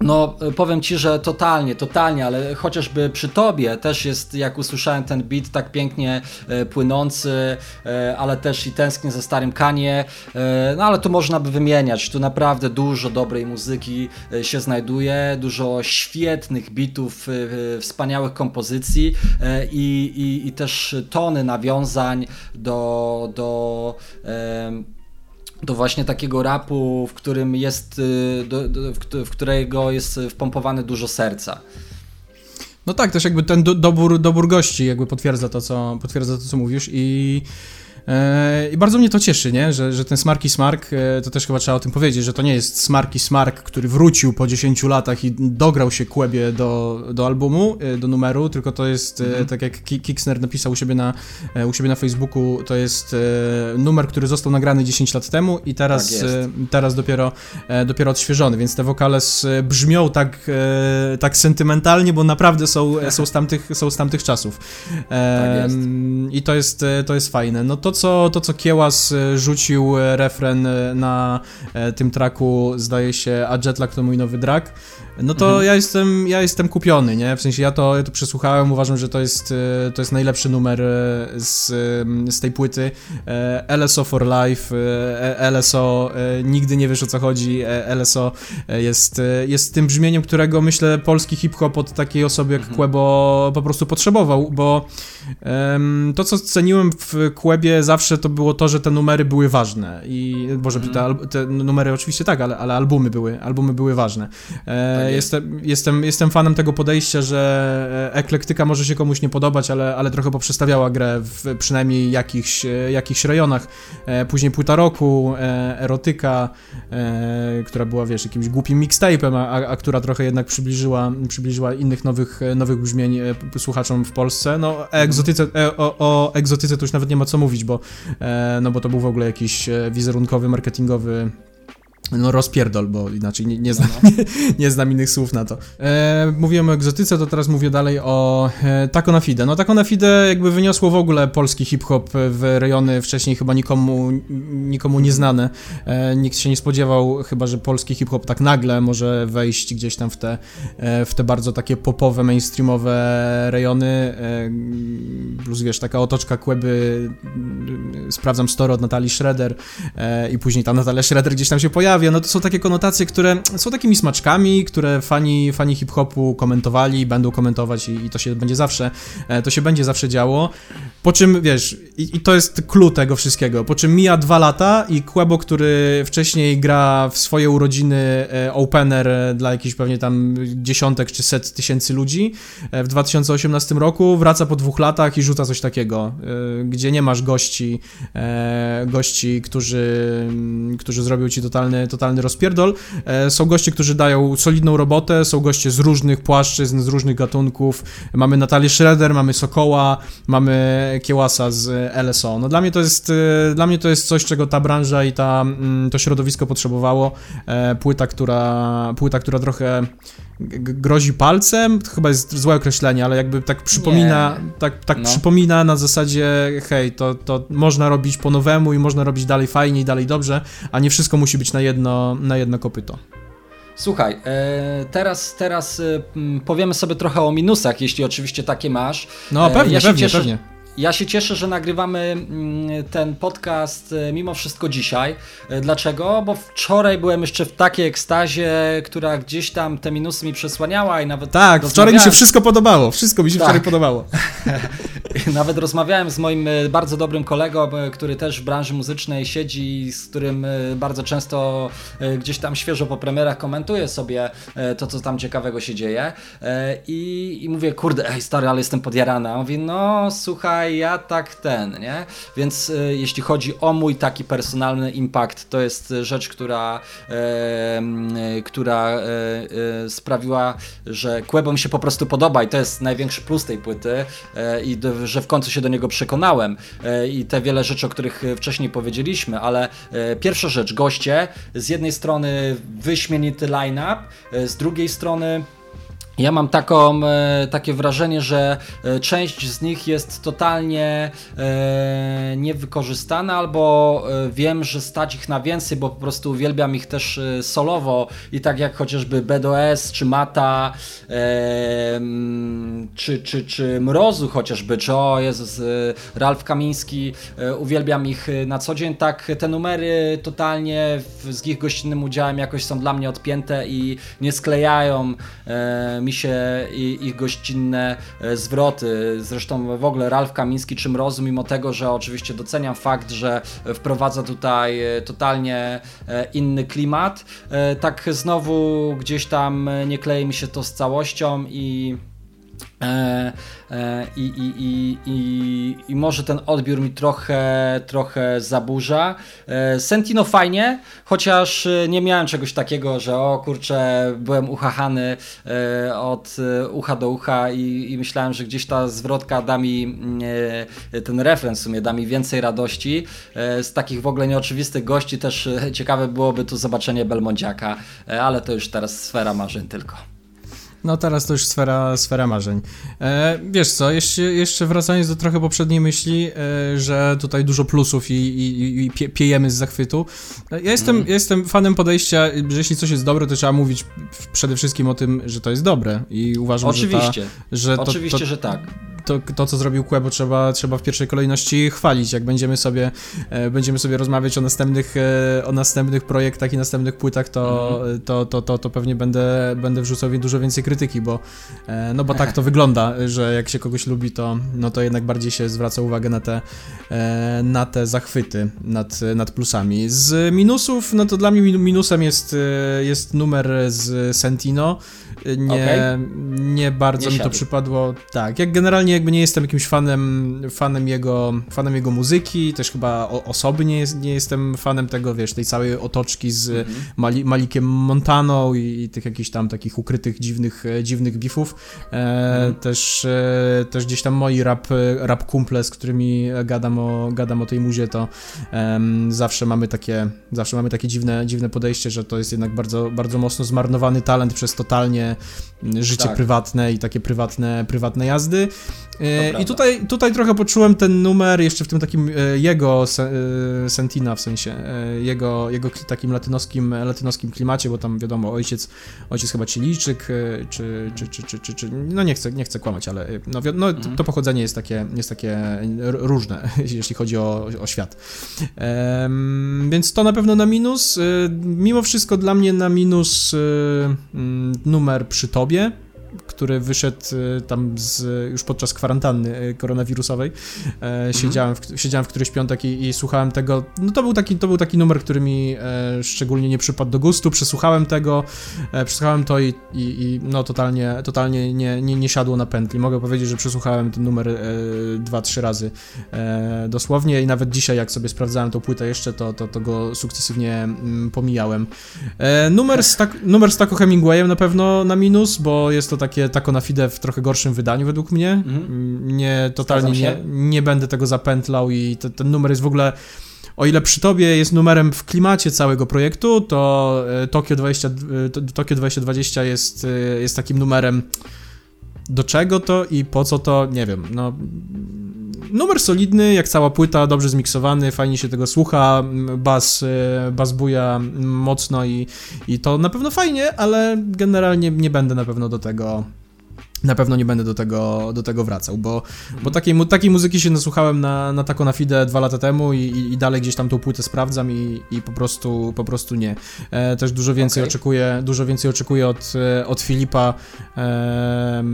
no, powiem ci, że totalnie, totalnie, ale chociażby przy tobie też jest, jak usłyszałem ten beat, tak pięknie e, płynący, e, ale też i tęsknię za starym Kanie. E, no, ale tu można by wymieniać. Tu naprawdę dużo dobrej muzyki e, się znajduje, dużo świetnych bitów, e, wspaniałych kompozycji e, i, i, i też tony nawiązań do. do do właśnie takiego rapu, w którym jest, y, do, do, w którego jest wpompowane dużo serca. No tak, też jakby ten dobór, dobór gości jakby potwierdza to, co, potwierdza to, co mówisz i I bardzo mnie to cieszy, nie? Że, że ten Smarki Smark, e, to też chyba trzeba o tym powiedzieć, że to nie jest Smarki Smark, który wrócił po 10 latach i dograł się kłębie do, do albumu, e, do numeru, tylko to jest, mhm. tak jak Kicksner napisał u siebie, na, u siebie na Facebooku, to jest numer, który został nagrany 10 lat temu i teraz, tak teraz dopiero, dopiero odświeżony, więc te wokale brzmią tak, tak sentymentalnie, bo naprawdę są, są, z, tamtych, są z tamtych czasów. Tak I to jest, to jest fajne. No to, co, to, co Kiełas e, rzucił e, refren e, na tym traku, zdaje się, a Jetlag to mój nowy drag, no to mhm. ja, jestem, ja jestem kupiony, nie? W sensie ja to, ja to przesłuchałem, uważam, że to jest, to jest najlepszy numer z, z tej płyty. LSO for Life, LSO, nigdy nie wiesz o co chodzi, LSO jest, jest tym brzmieniem, którego myślę polski hip-hop od takiej osoby jak mhm. Quebo po prostu potrzebował, bo um, to, co ceniłem w Quebie zawsze to było to, że te numery były ważne i, boże, mm. te, te, numery oczywiście tak, ale, ale albumy były, albumy były ważne. E, jestem, jestem, jestem fanem tego podejścia, że eklektyka może się komuś nie podobać, ale, ale trochę poprzestawiała grę w przynajmniej jakichś, jakichś rejonach. E, później płyta roku, e, erotyka, e, która była, wiesz, jakimś głupim mixtape'em, a, a, która trochę jednak przybliżyła, przybliżyła innych nowych, nowych brzmień e, słuchaczom w Polsce. No, o egzotyce, e, o, o egzotyce to już nawet nie ma co mówić, bo, e, no bo to był w ogóle jakiś e, wizerunkowy, marketingowy no rozpierdol, bo inaczej nie, nie, znam, nie, (laughs) nie znam innych słów na to. E, mówiłem o egzotyce, to teraz mówię dalej o e, Taco na Fide. No Taco na Fide jakby wyniosło w ogóle polski hip-hop w rejony wcześniej chyba nikomu, nikomu nieznane. E, nikt się nie spodziewał chyba, że polski hip-hop tak nagle może wejść gdzieś tam w te, e, w te bardzo takie popowe, mainstreamowe rejony. E, plus wiesz, taka otoczka kłęby, sprawdzam story od Natalii Schroeder e, i później ta Natalia Schroeder gdzieś tam się pojawia no to są takie konotacje, które są takimi smaczkami, które fani, fani hip-hopu komentowali, będą komentować i, i, to się będzie zawsze, e, to się będzie zawsze działo. Po czym, wiesz, i, i to jest clue tego wszystkiego, po czym mija dwa lata i Quebo, który wcześniej gra w swoje urodziny e, opener dla jakichś pewnie tam dziesiątek czy set tysięcy ludzi e, w 2018 roku, wraca po dwóch latach i rzuca coś takiego, gdzie nie masz gości, gości, którzy, którzy zrobią ci totalny totalny rozpierdol. E, są goście, którzy dają solidną robotę, są goście z różnych płaszczyzn, z różnych gatunków. Mamy Natalię Schroeder, mamy Sokoła, mamy Kiełasa z LSO. No dla mnie to jest, e, dla mnie to jest coś, czego ta branża i ta, mm, to środowisko potrzebowało. E, płyta, która, płyta, która trochę grozi palcem, to chyba jest złe określenie, ale jakby tak przypomina, nie. tak, tak no. przypomina na zasadzie, hej, to, to można robić po nowemu i można robić dalej fajnie i dalej dobrze, a nie wszystko musi być na jedno, na jedno kopyto. Słuchaj, e, teraz, teraz e, powiemy sobie trochę o minusach, jeśli oczywiście takie masz. No pewnie, ja pewnie, cieszę, pewnie. Ja się cieszę, że nagrywamy mm, ten podcast e, mimo wszystko dzisiaj. E, dlaczego? Bo wczoraj byłem jeszcze w takiej ekstazie, która gdzieś tam te minusy mi przesłaniała i nawet. Tak, wczoraj mi się wszystko podobało. Wszystko mi się tak. wczoraj podobało. (laughs) Nawet rozmawiałem z moim e, bardzo dobrym kolegą, który też w branży muzycznej siedzi, z którym bardzo często gdzieś tam świeżo po premierach komentuje sobie to, co tam ciekawego się dzieje. I, i mówię, kurde, ej stary, ale jestem podjarana. On mówi, no słuchaj, ja tak ten, nie? Więc jeśli chodzi o mój taki personalny impact, to jest rzecz, która, która sprawiła, że Quebo mi się po prostu podoba i to jest największy plus tej płyty i że w końcu się do niego przekonałem e, i te wiele rzeczy, o których wcześniej powiedzieliśmy, ale e, pierwsza rzecz, goście, z jednej strony wyśmienity line-up, e, z drugiej strony ja mam taką, e, takie wrażenie, że e, część z nich jest totalnie e, niewykorzystana, albo e, wiem, że stać ich na więcej, bo po prostu uwielbiam ich też solowo i tak jak chociażby BDOS, czy Mata, e, czy, czy, czy Mrozu chociażby, czy o Jezus, Ralf Kamiński, uwielbiam ich na co dzień, tak te numery totalnie z ich gościnnym udziałem jakoś są dla mnie odpięte i nie sklejają mi mi się ich gościnne e, zwroty. Zresztą w ogóle Ralf Kamiński czy Mrozu, mimo tego, że oczywiście doceniam fakt, że wprowadza tutaj e, totalnie e, inny klimat, tak znowu gdzieś tam nie klei mi się to z całością i I, i, i, i, I może ten odbiór mi trochę, trochę zaburza. E, Sentino fajnie, chociaż nie miałem czegoś takiego, że o kurczę, byłem uchachany od ucha do ucha i, i myślałem, że gdzieś ta zwrotka da mi, ten refren w sumie da mi więcej radości. Z takich w ogóle nieoczywistych gości też ciekawe byłoby tu zobaczenie Belmondziaka, ale to już teraz sfera marzeń tylko. No teraz to już sfera, sfera marzeń. E, wiesz co, jeszcze, jeszcze wracając do trochę poprzedniej myśli, e, że tutaj dużo plusów i, i, i pie, piejemy z zachwytu. E, ja jestem, mm. jestem fanem podejścia, że jeśli coś jest dobre, to trzeba mówić przede wszystkim o tym, że to jest dobre i uważam, Oczywiście. że, ta, że Oczywiście, to, że tak to, to, co zrobił Quebo, trzeba, trzeba w pierwszej kolejności chwalić. Jak będziemy sobie, e, będziemy sobie rozmawiać o następnych, e, o następnych projektach i następnych płytach, to, mm. to, to, to, to pewnie będę, będę wrzucał dużo więcej krytyki, bo, e, no bo tak to wygląda, że jak się kogoś lubi, to, no to jednak bardziej się zwraca uwagę na te, e, na te zachwyty nad, nad plusami. Z minusów, no to dla mnie minusem jest, e, jest numer z Sentino. Nie, okay. nie bardzo nie mi to przypadło. Tak, jak generalnie jakby nie jestem jakimś fanem, fanem, jego, fanem jego muzyki, też chyba osoby nie, jest, nie jestem fanem tego, wiesz, tej całej otoczki z mm -hmm. Mali, Malikiem Montaną i, i, tych jakichś tam takich ukrytych, dziwnych, dziwnych bifów. E, mm. też, e, też gdzieś tam moi rap, rap kumple, z którymi gadam o, gadam o tej muzie, to e, zawsze mamy takie, zawsze mamy takie dziwne, dziwne podejście, że to jest jednak bardzo, bardzo mocno zmarnowany talent przez totalnie życie tak. prywatne i takie prywatne, prywatne jazdy. E, I tutaj, tutaj trochę poczułem ten numer jeszcze w tym takim e, jego e, Sentina, w sensie jego, jego takim latynoskim, latynoskim klimacie, bo tam wiadomo, ojciec, ojciec chyba Chilijczyk, czy, czy, czy, czy, czy, czy no nie chcę, nie chcę kłamać, ale no, no mhm. to pochodzenie jest takie, jest takie różne, (laughs) jeśli chodzi o, o świat. więc to na pewno na minus. Mimo wszystko dla mnie na minus numer przy tobie, który wyszedł y, tam z, już podczas kwarantanny y, koronawirusowej. E, mhm. Siedziałem, w, siedziałem w któryś piątek i, i, słuchałem tego. No to był, taki, to był taki numer, który mi e, szczególnie nie przypadł do gustu. Przesłuchałem tego, e, przesłuchałem to i, i, i, no totalnie, totalnie nie, nie, nie siadło na pętli. Mogę powiedzieć, że przesłuchałem ten numer e, dwa, trzy razy e, dosłownie i nawet dzisiaj, jak sobie sprawdzałem tą płytę jeszcze, to, to, to go sukcesywnie mm, pomijałem. E, numer, z tak, numer z Taco Hemingwayem na pewno na minus, bo jest to takie Taco na Fide w trochę gorszym wydaniu według mnie. Mhm. Nie, totalnie nie, nie będę tego zapętlał i te, ten numer jest w ogóle o ile przy tobie jest numerem w klimacie całego projektu, to e, Tokio, 20, e, Tokio 2020 jest, e, jest takim numerem do czego to i po co to, nie wiem, no numer solidny, jak cała płyta, dobrze zmiksowany, fajnie się tego słucha, bas, bas buja mocno i, i to na pewno fajnie, ale generalnie nie będę na pewno do tego na pewno nie będę do tego, do tego wracał, bo, bo takiej, takiej muzyki się nasłuchałem na, na taką na fide dwa lata temu i, i, dalej gdzieś tam tą płytę sprawdzam i, i po prostu po prostu nie. E, też dużo więcej okay. oczekuję, dużo więcej oczekuję od, e, od Filipa, e,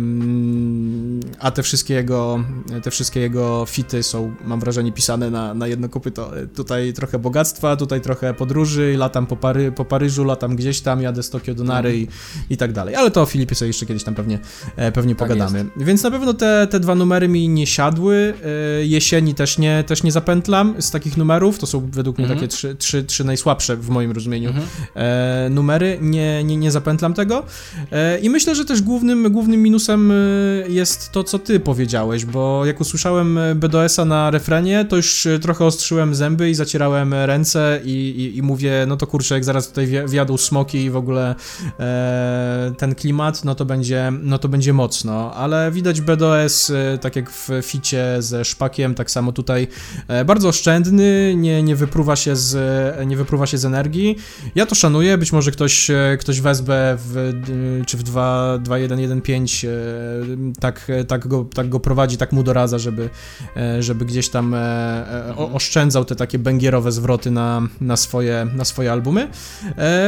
a te wszystkie jego te wszystkie jego fity są, mam wrażenie, pisane na, na jedno kopyto. Tutaj trochę bogactwa, tutaj trochę podróży, latam po, Pary, po Paryżu, latam gdzieś tam, jadę z Tokio do Nary mm. i, i tak dalej. Ale to o Filipie sobie jeszcze kiedyś tam pewnie e, pewnie tak pogadamy. Jest. Więc na pewno te, te dwa numery mi nie siadły. E, jesieni też nie, też nie zapętlam z takich numerów. To są według mnie mhm. takie trzy, trzy, trzy najsłabsze w moim rozumieniu mhm. e, numery. Nie, nie, nie zapętlam tego. E, I myślę, że też głównym, głównym minusem jest to, co ty powiedziałeś, bo jak usłyszałem BDS-a na refrenie, to już trochę ostrzyłem zęby i zacierałem ręce i, i, i mówię, no to kurczę, jak zaraz tutaj wjadą smoki i w ogóle e, ten klimat, no to będzie, no to będzie mocno mocno, ale widać BDS, e, tak jak w ficie ze szpakiem, tak samo tutaj e, bardzo oszczędny, nie, nie, wypruwa się z, e, nie wypruwa się z energii. Ja to szanuję, być może ktoś, ktoś wezmę w, czy w 2.1.1.5 tak, tak, go, tak go prowadzi, tak mu doradza, żeby, żeby gdzieś tam oszczędzał te takie bęgierowe zwroty na, na, swoje, na swoje albumy.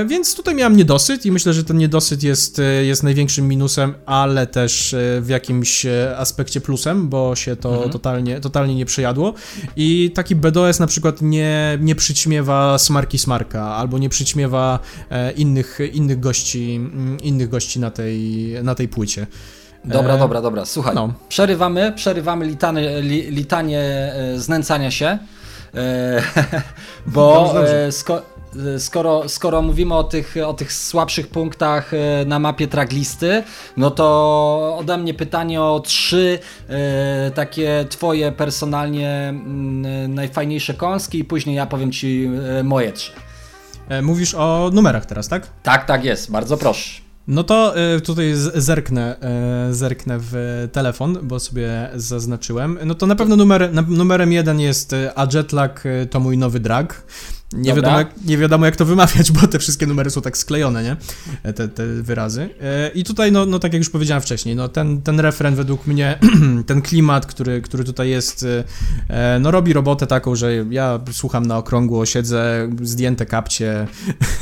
Więc tutaj miałem niedosyt i myślę, że ten niedosyt jest, jest największym minusem, ale też też e, w jakimś e, aspekcie plusem, bo się to mhm. totalnie, totalnie nie przejadło. I taki BDOS na przykład nie, nie przyćmiewa smarki smarka, albo nie przyćmiewa e, innych, innych gości, mm, innych gości na tej, na tej płycie. Dobra, e... dobra, dobra. Słuchaj, no. przerywamy, przerywamy litany, li, litanie znęcania się, e, (laughs) bo e, sko skoro, skoro mówimy o tych, o tych słabszych punktach e, na mapie traglisty, no to ode mnie pytanie o trzy e, takie twoje personalnie mm, najfajniejsze kąski i później ja powiem ci e, moje trzy. Mówisz o numerach teraz, tak? Tak, tak jest, bardzo proszę. No to tutaj zerknę, zerknę w telefon, bo sobie zaznaczyłem. No to na pewno numer, numerem jeden jest A Jetlag to mój nowy drag. Nie wiadomo, jak, nie wiadomo jak to wymawiać, (laughs) bo te wszystkie numery są tak sklejone, nie? Te, te wyrazy. E, I tutaj, no, no tak jak już powiedziałem wcześniej, no ten, ten refren według mnie, (clears throat) ten klimat, który, który tutaj jest, e, no robi robotę taką, że ja słucham na okrągło, siedzę, zdjęte kapcie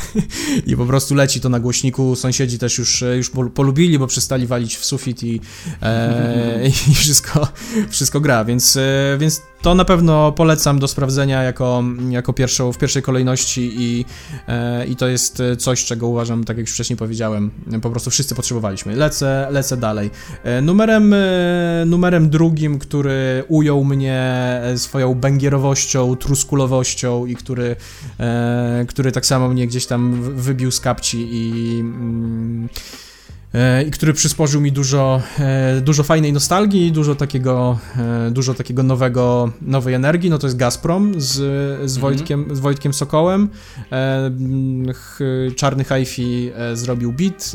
(laughs) i po prostu leci to na głośniku. Sąsiedzi też już, już polubili, bo przestali walić w sufit i, e, (laughs) i wszystko, wszystko gra, więc, więc to na pewno polecam do sprawdzenia jako, jako pierwszą, w pierwszej kolejności i, e, i to jest coś, czego uważam, tak jak już wcześniej powiedziałem, po prostu wszyscy potrzebowaliśmy. Lecę, lecę dalej. E, numerem, e, numerem drugim, który ujął mnie swoją bęgierowością, truskulowością i który, który tak samo mnie gdzieś tam wybił z kapci i... Mm, E, i który przysporzył mi dużo, e, dużo fajnej nostalgii, dużo takiego, e, dużo takiego nowego, nowej energii, no to jest Gazprom z, z, mhm. Wojtkiem, z Wojtkiem Sokołem. Czarny Hi-Fi zrobił beat,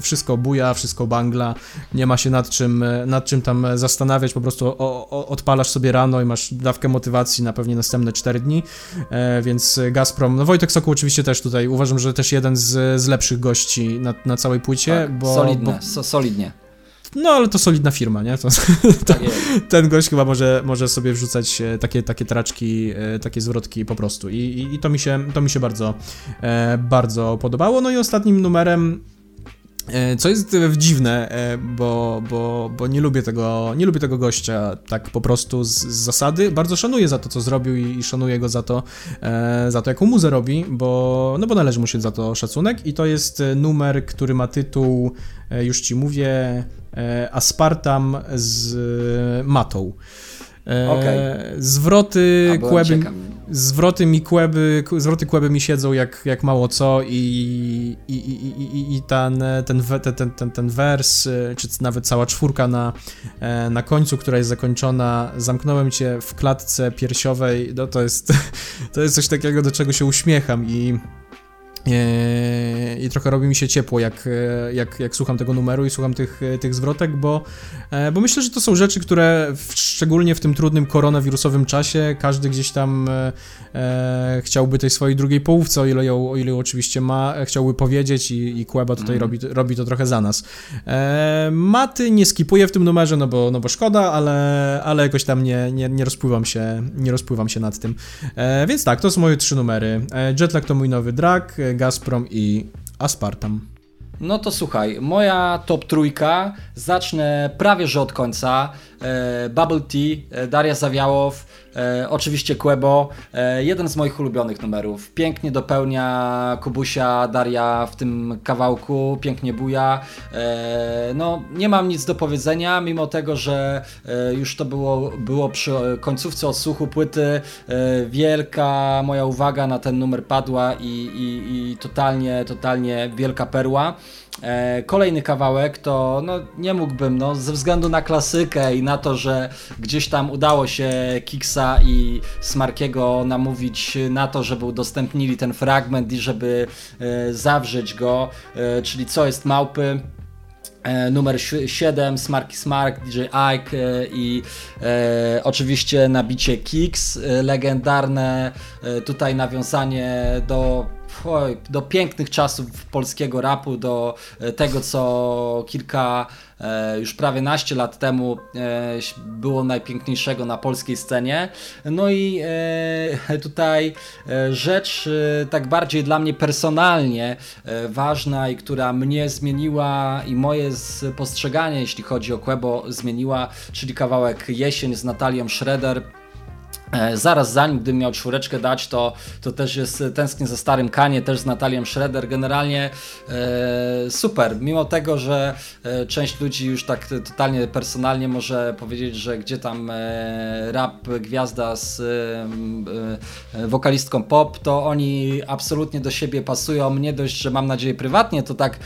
wszystko buja, wszystko bangla, nie ma się nad czym, nad czym tam zastanawiać, po prostu o, o, odpalasz sobie rano i masz dawkę motywacji na pewnie następne 4 dni, więc Gazprom, no Wojtek Sokół oczywiście też tutaj, uważam, że też jeden z, z lepszych gości na, na całej płycie, tak. bo Solidne, bo... so, solidnie. No, ale to solidna firma, nie? To, (laughs) to, ten gość chyba może, może sobie wrzucać e, takie, takie traczki, e, takie zwrotki po prostu. I, i, i to mi się, to mi się bardzo, e, bardzo podobało. No i ostatnim numerem co jest dziwne, e, bo, bo, bo nie lubię tego, nie lubię tego gościa tak po prostu z, z zasady. Bardzo szanuję za to, co zrobił i, i szanuję go za to, e, za to, jaką muzę robi, bo, no bo należy mu się za to szacunek. I to jest numer, który ma tytuł, już ci mówię, Aspartam z matą. Okay. Zwroty Kłeby, zwroty mi Kłeby, zwroty Kłeby mi siedzą jak, jak mało co i, i, i, i, i ten, ten, ten, ten, ten wers, czy nawet cała czwórka na, e, na końcu, która jest zakończona, zamknąłem cię w klatce piersiowej, no to jest, (laughs) to jest coś takiego, do czego się uśmiecham i I trochę robi mi się ciepło, jak, jak, jak słucham tego numeru i słucham tych, tych zwrotek, bo, bo myślę, że to są rzeczy, które w, szczególnie w tym trudnym koronawirusowym czasie każdy gdzieś tam e, chciałby tej swojej drugiej połówce, o ile ją, o ile ją oczywiście ma, chciałby powiedzieć i, i Kłeba tutaj mm. robi, robi to trochę za nas. E, maty nie skipuję w tym numerze, no bo, no bo szkoda, ale, ale jakoś tam nie, nie, nie, rozpływam się, nie rozpływam się nad tym. E, więc tak, to są moje trzy numery. E, Jetlag to mój nowy drag, Gazprom i Aspartam. No to słuchaj, moja top trójka, zacznę prawie że od końca. E, Bubble Tea, e, Daria Zawiałow, e, oczywiście Quebo, jeden z moich ulubionych numerów. Pięknie dopełnia Kubusia, Daria w tym kawałku, pięknie buja. No, nie mam nic do powiedzenia, mimo tego, że już to było, było przy końcówce odsłuchu płyty. Wielka moja uwaga na ten numer padła i, i, i totalnie, totalnie wielka perła. Kolejny kawałek to no, nie mógłbym, no, ze względu na klasykę i na to, że gdzieś tam udało się Kiksa i Smarkiego namówić na to, żeby udostępnili ten fragment i żeby e, zawrzeć go, e, czyli co jest małpy. E, numer 7, Smarky Smark, DJ Ike e, i e, oczywiście nabicie Kicks, e, legendarne e, tutaj nawiązanie do oj, do pięknych czasów polskiego rapu, do e, tego, co kilka, e, już prawie naście lat temu e, było najpiękniejszego na polskiej scenie. No i tutaj rzecz tak bardziej dla mnie personalnie ważna i która mnie zmieniła i moje postrzeganie, jeśli chodzi o Quebo, zmieniła, czyli kawałek Jesień z Natalią Schroeder. E, zaraz zanim, gdybym miał czwóreczkę dać, to, to też jest tęsknię za starym Kanie, też z Natalią Schroeder. Generalnie e, super, mimo tego, że e, część ludzi już tak totalnie personalnie może powiedzieć, że gdzie tam e, rap gwiazda z e, e, wokalistką pop, to oni absolutnie do siebie pasują. Nie dość, że mam nadzieję prywatnie, to tak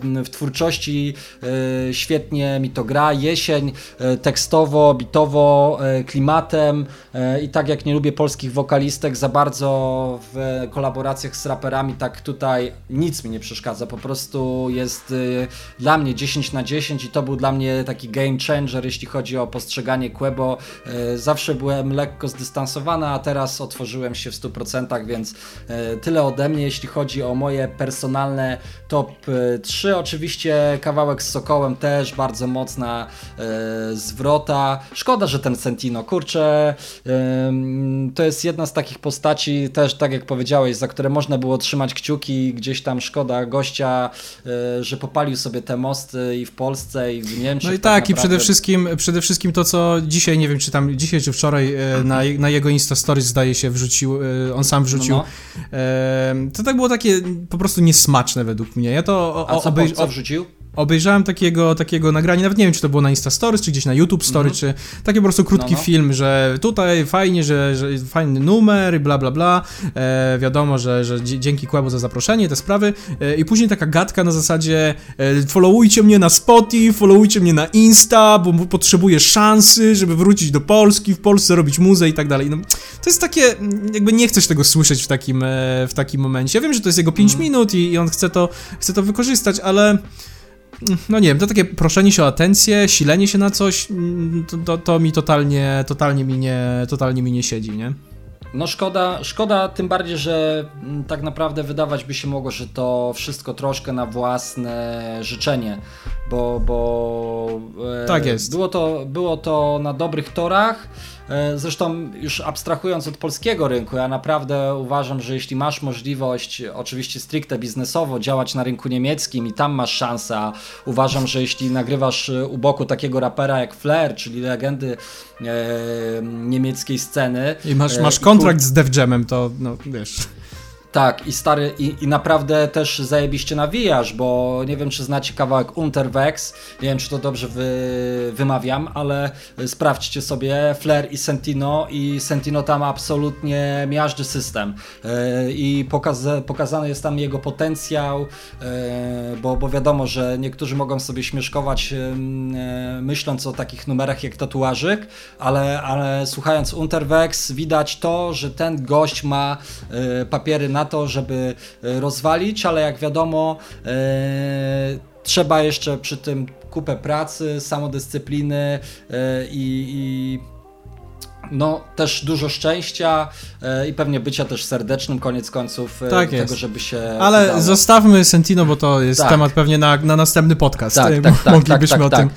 w twórczości świetnie mi to gra. Jesień tekstowo, bitowo, klimatem i tak jak nie lubię polskich wokalistek za bardzo w kolaboracjach z raperami, tak tutaj nic mi nie przeszkadza. Po prostu jest y, dla mnie 10 na 10 i to był dla mnie taki game changer, jeśli chodzi o postrzeganie Quebo. Y, zawsze byłem lekko zdystansowany, a teraz otworzyłem się w 100%, więc y, tyle ode mnie, jeśli chodzi o moje personalne top 3. Oczywiście kawałek z Sokołem też bardzo mocna zwrota. Szkoda, że ten Sentino, kurczę, to jest jedna z takich postaci, też tak jak powiedziałeś, za które można było trzymać kciuki. Gdzieś tam szkoda gościa, e, że popalił sobie te mosty i w Polsce, i w Niemczech. No i tak, tak i przede wszystkim, przede wszystkim to, co dzisiaj, nie wiem, czy tam dzisiaj, czy wczoraj e, na, na jego Insta Stories zdaje się wrzucił, e, on sam wrzucił. No, no. To tak było takie po prostu niesmaczne według mnie. Ja to o, A co, obej... co wrzucił? Obejrzałem takiego, takiego nagrania, nawet nie wiem, czy to było na Insta Stories, czy gdzieś na YouTube Story, mm -hmm. czy taki po prostu krótki no, no. film, że tutaj fajnie, że, że fajny numer i bla bla bla, e, wiadomo, że, że dzięki Kłębu za zaproszenie, te sprawy e, i później taka gadka na zasadzie e, followujcie mnie na Spotify, followujcie mnie na Insta, bo potrzebuję szansy, żeby wrócić do Polski, w Polsce robić muzę i tak dalej. No, to jest takie, jakby nie chcesz tego słyszeć w takim, e, w takim momencie. Ja wiem, że to jest jego 5 mm. minut i, i on chce to, chce to wykorzystać, ale no nie wiem, to takie proszenie się o atencję, silenie się na coś, mm, to, to, mi totalnie, totalnie mi nie, totalnie mi nie siedzi, nie? No szkoda, szkoda tym bardziej, że mm, tak naprawdę wydawać by się mogło, że to wszystko troszkę na własne życzenie, bo, bo e, tak jest. Było, to, było to na dobrych torach, zresztą już abstrahując od polskiego rynku, ja naprawdę uważam, że jeśli masz możliwość, oczywiście stricte biznesowo, działać na rynku niemieckim i tam masz szansę, a uważam, że jeśli nagrywasz e, u boku takiego rapera jak Flair, czyli legendy e, niemieckiej sceny. I masz, masz kontrakt z Def Jamem, to no wiesz. Tak, i stary, i, i naprawdę też zajebiście nawijasz, bo nie wiem, czy znacie kawałek Unterwegs, nie wiem, czy to dobrze wy, wymawiam, ale sprawdźcie sobie Flair i Sentino i Sentino tam absolutnie miażdży system. Yy, i pokaz, pokazany jest tam jego potencjał, yy, bo, bo wiadomo, że niektórzy mogą sobie śmieszkować yy, myśląc o takich numerach jak tatuażyk, ale, ale słuchając Unterwegs widać to, że ten gość ma papiery na na to, żeby rozwalić, ale jak wiadomo, trzeba jeszcze przy tym kupę pracy, samodyscypliny i, i no też dużo szczęścia e, i pewnie bycia też serdecznym koniec końców e, tak tego, żeby się Ale udało. zostawmy Sentino, bo to jest tak. temat pewnie na, na następny podcast. Tak, tak, tak, tak Moglibyśmy tak, o, tym,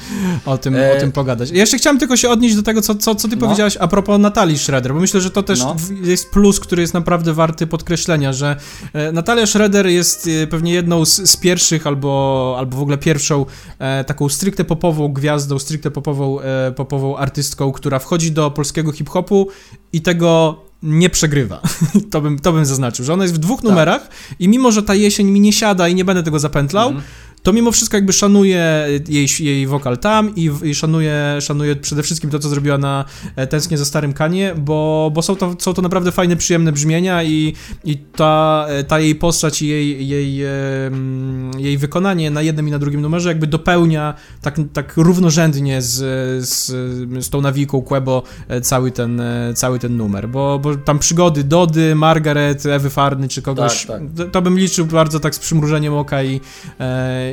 o, tym, e... o tym pogadać. Jeszcze chciałem tylko się odnieść do tego, co, co, co ty no. powiedziałeś a propos Natalii Schroeder, bo myślę, że to też no. jest plus, który jest naprawdę warty podkreślenia, że e, Natalia Schroeder jest e, pewnie jedną z, z pierwszych albo, albo w ogóle pierwszą e, taką stricte popową gwiazdą, stricte popową, popową artystką, która wchodzi do polskiego hip-hopu i tego nie przegrywa. (laughs) to, bym, to bym zaznaczył, że ona jest w dwóch tak. numerach i mimo, że ta jesień mi nie siada i nie będę tego zapętlał, mm to mimo wszystko jakby szanuję jej, jej wokal tam i, i szanuję, szanuję przede wszystkim to, co zrobiła na e, Tęsknie za Starym Kanie, bo, bo są, to, są to naprawdę fajne, przyjemne brzmienia i, i ta, e, ta jej postać i jej, jej, jej wykonanie na jednym i na drugim numerze jakby dopełnia tak, tak równorzędnie z, z, z tą nawiką Quebo e, cały ten, cały ten numer, bo, bo tam przygody Dody, Margaret, Ewy Farny czy kogoś, tak, tak. To, bym liczył bardzo tak z przymrużeniem oka i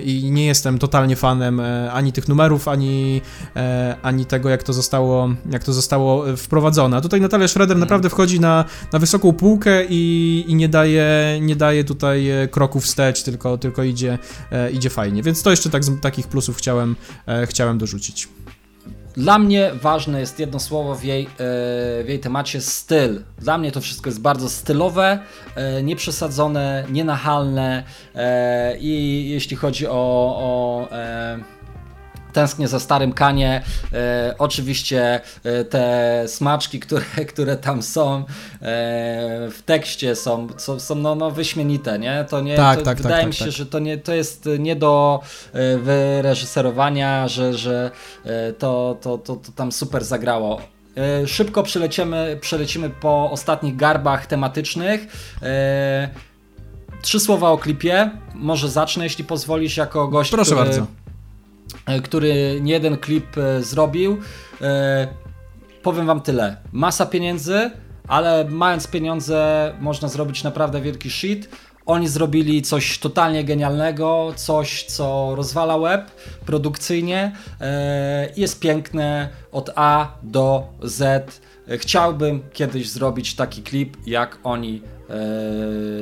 i nie jestem totalnie fanem e, ani tych numerów, ani, e, ani tego, jak to zostało, jak to zostało wprowadzone. A tutaj Natalia Schroeder mm. naprawdę wchodzi na, na wysoką półkę i, i nie, daje, nie daje tutaj e, kroków wstecz, tylko, tylko idzie, idzie fajnie. Więc to jeszcze tak, z takich plusów chciałem, chciałem dorzucić. Dla mnie ważne jest jedno słowo w jej, e, w jej temacie styl. Dla mnie to wszystko jest bardzo stylowe, e, nieprzesadzone, nienachalne e, i jeśli chodzi o, o tęsknię za starym Kanie. E, oczywiście e, te smaczki, które, (laughs) które tam są e, w tekście są, są, są no, no wyśmienite, nie? To nie tak, to tak, wydaje tak, mi tak, się, tak. że to, nie, to jest nie do e, wyreżyserowania, że, że e, to, to, to, to tam super zagrało. E, szybko przelecimy, przelecimy po ostatnich garbach tematycznych. Trzy słowa o klipie. Może zacznę, jeśli pozwolisz, jako gość. Proszę który, bardzo który nie jeden klip e, zrobił. E, powiem wam tyle. Masa pieniędzy, ale mając pieniądze można zrobić naprawdę wielki shit. Oni zrobili coś totalnie genialnego, coś co rozwala web produkcyjnie. Jest piękne od A do Z. Chciałbym kiedyś zrobić taki klip, jak oni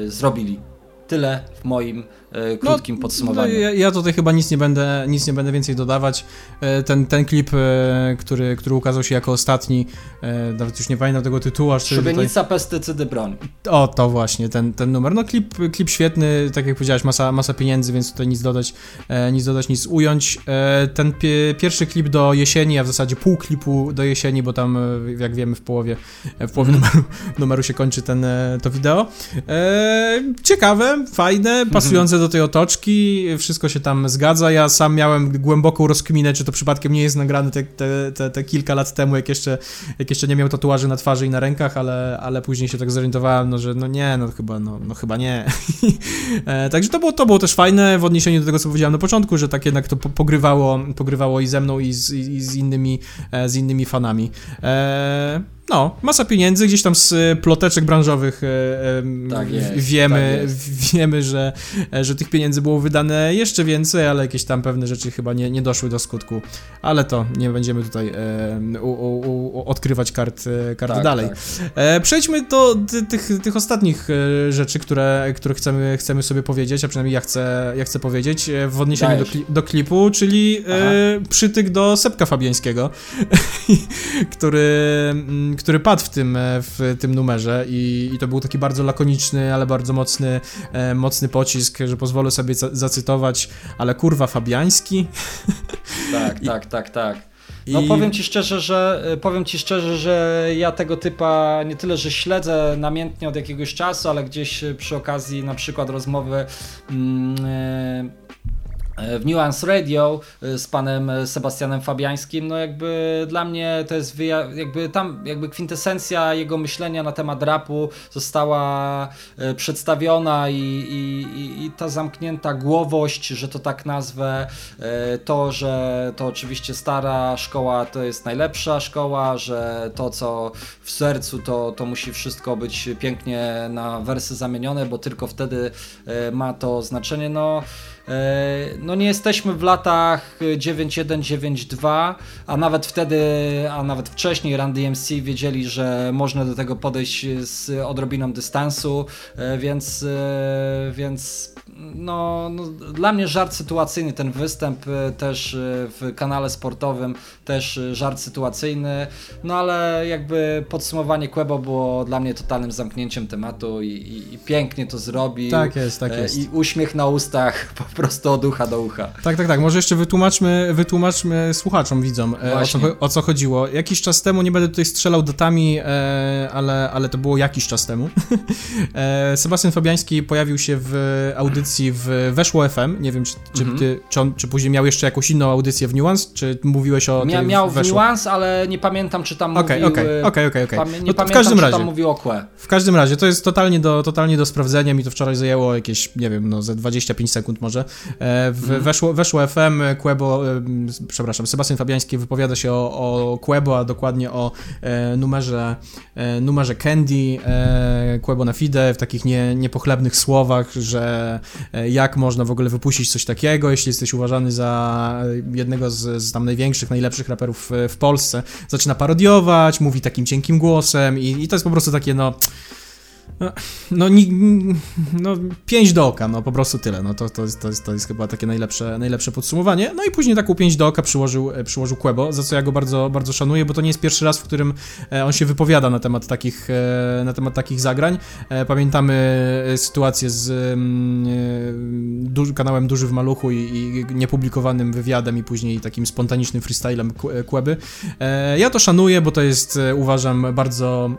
zrobili. Tyle w moim e, krótkim no, podsumowaniu. No, ja, ja, tutaj chyba nic nie będę, nic nie będę więcej dodawać. E, ten, ten klip, e, który, który ukazał się jako ostatni, e, nawet już nie pamiętam tego tytułu. Szubienica, tutaj... pestycydy, broń. O, to właśnie, ten, ten numer. No klip, klip świetny, tak jak powiedziałeś, masa, masa pieniędzy, więc tutaj nic dodać, e, nic dodać, nic ująć. E, ten pie, pierwszy klip do jesieni, a w zasadzie pół klipu do jesieni, bo tam, jak wiemy, w połowie, w połowie mm. numeru, numeru się kończy ten, to wideo. ciekawe, fajne, pasujące do tej otoczki, wszystko się tam zgadza. Ja sam miałem głęboką rozkminę, czy to przypadkiem nie jest nagrane te, te, te, te, kilka lat temu, jak jeszcze, jak jeszcze nie miał tatuaży na twarzy i na rękach, ale, ale później się tak zorientowałem, no, że no nie, no chyba, no, no chyba nie. (laughs) e, także to było, to było też fajne w odniesieniu do tego, co powiedziałem na początku, że tak jednak to pogrywało, pogrywało i ze mną, i z, i z innymi, e, z innymi fanami. E, no, masa pieniędzy, gdzieś tam z e, ploteczek branżowych e, tak jest, wiemy, tak wiemy że, e, że tych pieniędzy było wydane jeszcze więcej, ale jakieś tam pewne rzeczy chyba nie, nie doszły do skutku. Ale to nie będziemy tutaj e, u, u, u, odkrywać kart, kart tak, dalej. Tak. E, przejdźmy do tych, tych ostatnich rzeczy, które, które chcemy, chcemy sobie powiedzieć, a przynajmniej ja chcę, ja chcę powiedzieć w odniesieniu do, do, klipu, czyli e, przytyk do Sepka Fabiańskiego, (laughs) który który padł w tym, e, w tym numerze i, i to był taki bardzo lakoniczny, ale bardzo mocny, e, mocny pocisk, że pozwolę sobie zacytować, ale kurwa Fabiański. (laughs) Tak, I, tak, tak, tak. No I... powiem ci szczerze, że e, powiem ci szczerze, że ja tego typa nie tyle, że śledzę namiętnie od jakiegoś czasu, ale gdzieś przy okazji na przykład rozmowy mm, w Nuance Radio z panem Sebastianem Fabiańskim, no jakby dla mnie to jest jakby tam jakby kwintesencja jego myślenia na temat rapu została przedstawiona i, i, i ta zamknięta głowość, że to tak nazwę, to, że to oczywiście stara szkoła to jest najlepsza szkoła, że to co w sercu to, to musi wszystko być pięknie na wersy zamienione, bo tylko wtedy ma to znaczenie, no no nie jesteśmy w latach 9192, a nawet wtedy, a nawet wcześniej Run DMC wiedzieli, że można do tego podejść z odrobiną dystansu, e, więc, e, więc no, no, dla mnie żart sytuacyjny, ten występ też w kanale sportowym, też żart sytuacyjny, no ale jakby podsumowanie Quebo było dla mnie totalnym zamknięciem tematu i, i, i pięknie to zrobił. Tak jest, tak jest. I uśmiech na ustach (laughs) po prostu od ucha do ucha. Tak, tak, tak. Może jeszcze wytłumaczmy, wytłumaczmy słuchaczom, widzom, e, o co, o co, chodziło. Jakiś czas temu, nie będę tutaj strzelał datami, e, ale, ale to było jakiś czas temu. (laughs) e, Sebastian Fabiański pojawił się w audycji w Weszło FM. Nie wiem, czy, czy, mhm. ty, czy, on, czy później miał jeszcze jakąś inną audycję w Nuance, czy mówiłeś o Mia, Miał w Nuance, ale nie pamiętam, czy tam okay, mówił... Okej, okej, okej. Nie no pamiętam, w każdym razie, tam mówił o Kłe. W każdym razie, to jest totalnie do, totalnie do sprawdzenia. Mi to wczoraj zajęło jakieś, nie wiem, no ze 25 sekund może. E, w, mhm. weszło, weszło FM, Quebo, przepraszam, Sebastian Fabiański wypowiada się o, o Quebo, a dokładnie o e, numerze, e, numerze Candy, e, Quebo na Fide, w takich nie, niepochlebnych słowach, że e, jak można w ogóle wypuścić coś takiego, jeśli jesteś uważany za jednego z, z tam największych, najlepszych raperów w, w Polsce. Zaczyna parodiować, mówi takim cienkim głosem i, i to jest po prostu takie, no no, no, no, pięć do oka, no po prostu tyle. No to, to, jest, to, jest, to jest chyba takie najlepsze, najlepsze podsumowanie. No i później taką pięć do oka przyłożył, e, przyłożył Quebo, za co ja go bardzo, bardzo szanuję, bo to nie jest pierwszy raz, w którym e, on się wypowiada na temat takich, e, na temat takich zagrań. Pamiętamy sytuację z kanałem Duży w Maluchu i, i niepublikowanym wywiadem i później takim spontanicznym freestylem Queby. Ja to szanuję, bo to jest, uważam, bardzo,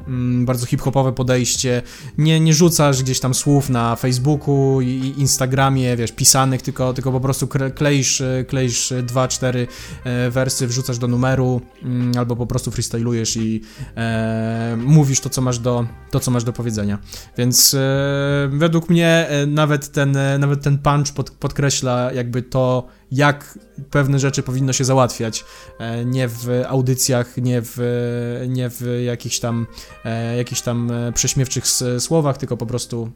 bardzo hip-hopowe podejście nie, nie rzucasz gdzieś tam słów na Facebooku i Instagramie, wiesz, pisanych, tylko, tylko po prostu kleisz, kleisz dwa, cztery e, wersy, wrzucasz do numeru mm, albo po prostu freestylujesz i e, mówisz to, co masz do, to, co masz do powiedzenia. Więc e, według mnie e, nawet ten, nawet ten punch pod, podkreśla jakby to, jak pewne rzeczy powinno się załatwiać. E, nie w audycjach, nie w, nie w jakichś tam, e, jakichś tam e, prześmiewczych słowach, tylko po prostu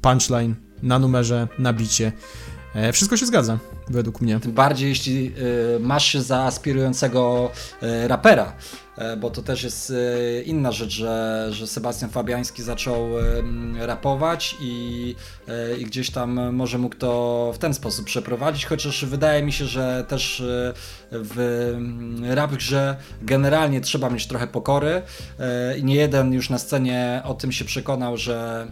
punchline na numerze, na bicie. Wszystko się zgadza, według mnie. Tym bardziej, jeśli masz się za aspirującego rapera. E, bo to też jest e, inna rzecz, że, że Sebastian Fabiański zaczął rapować i, e, i gdzieś tam może mógł to w ten sposób przeprowadzić, chociaż wydaje mi się, że też w rap grze generalnie trzeba mieć trochę pokory i nie jeden już na scenie o tym się przekonał, że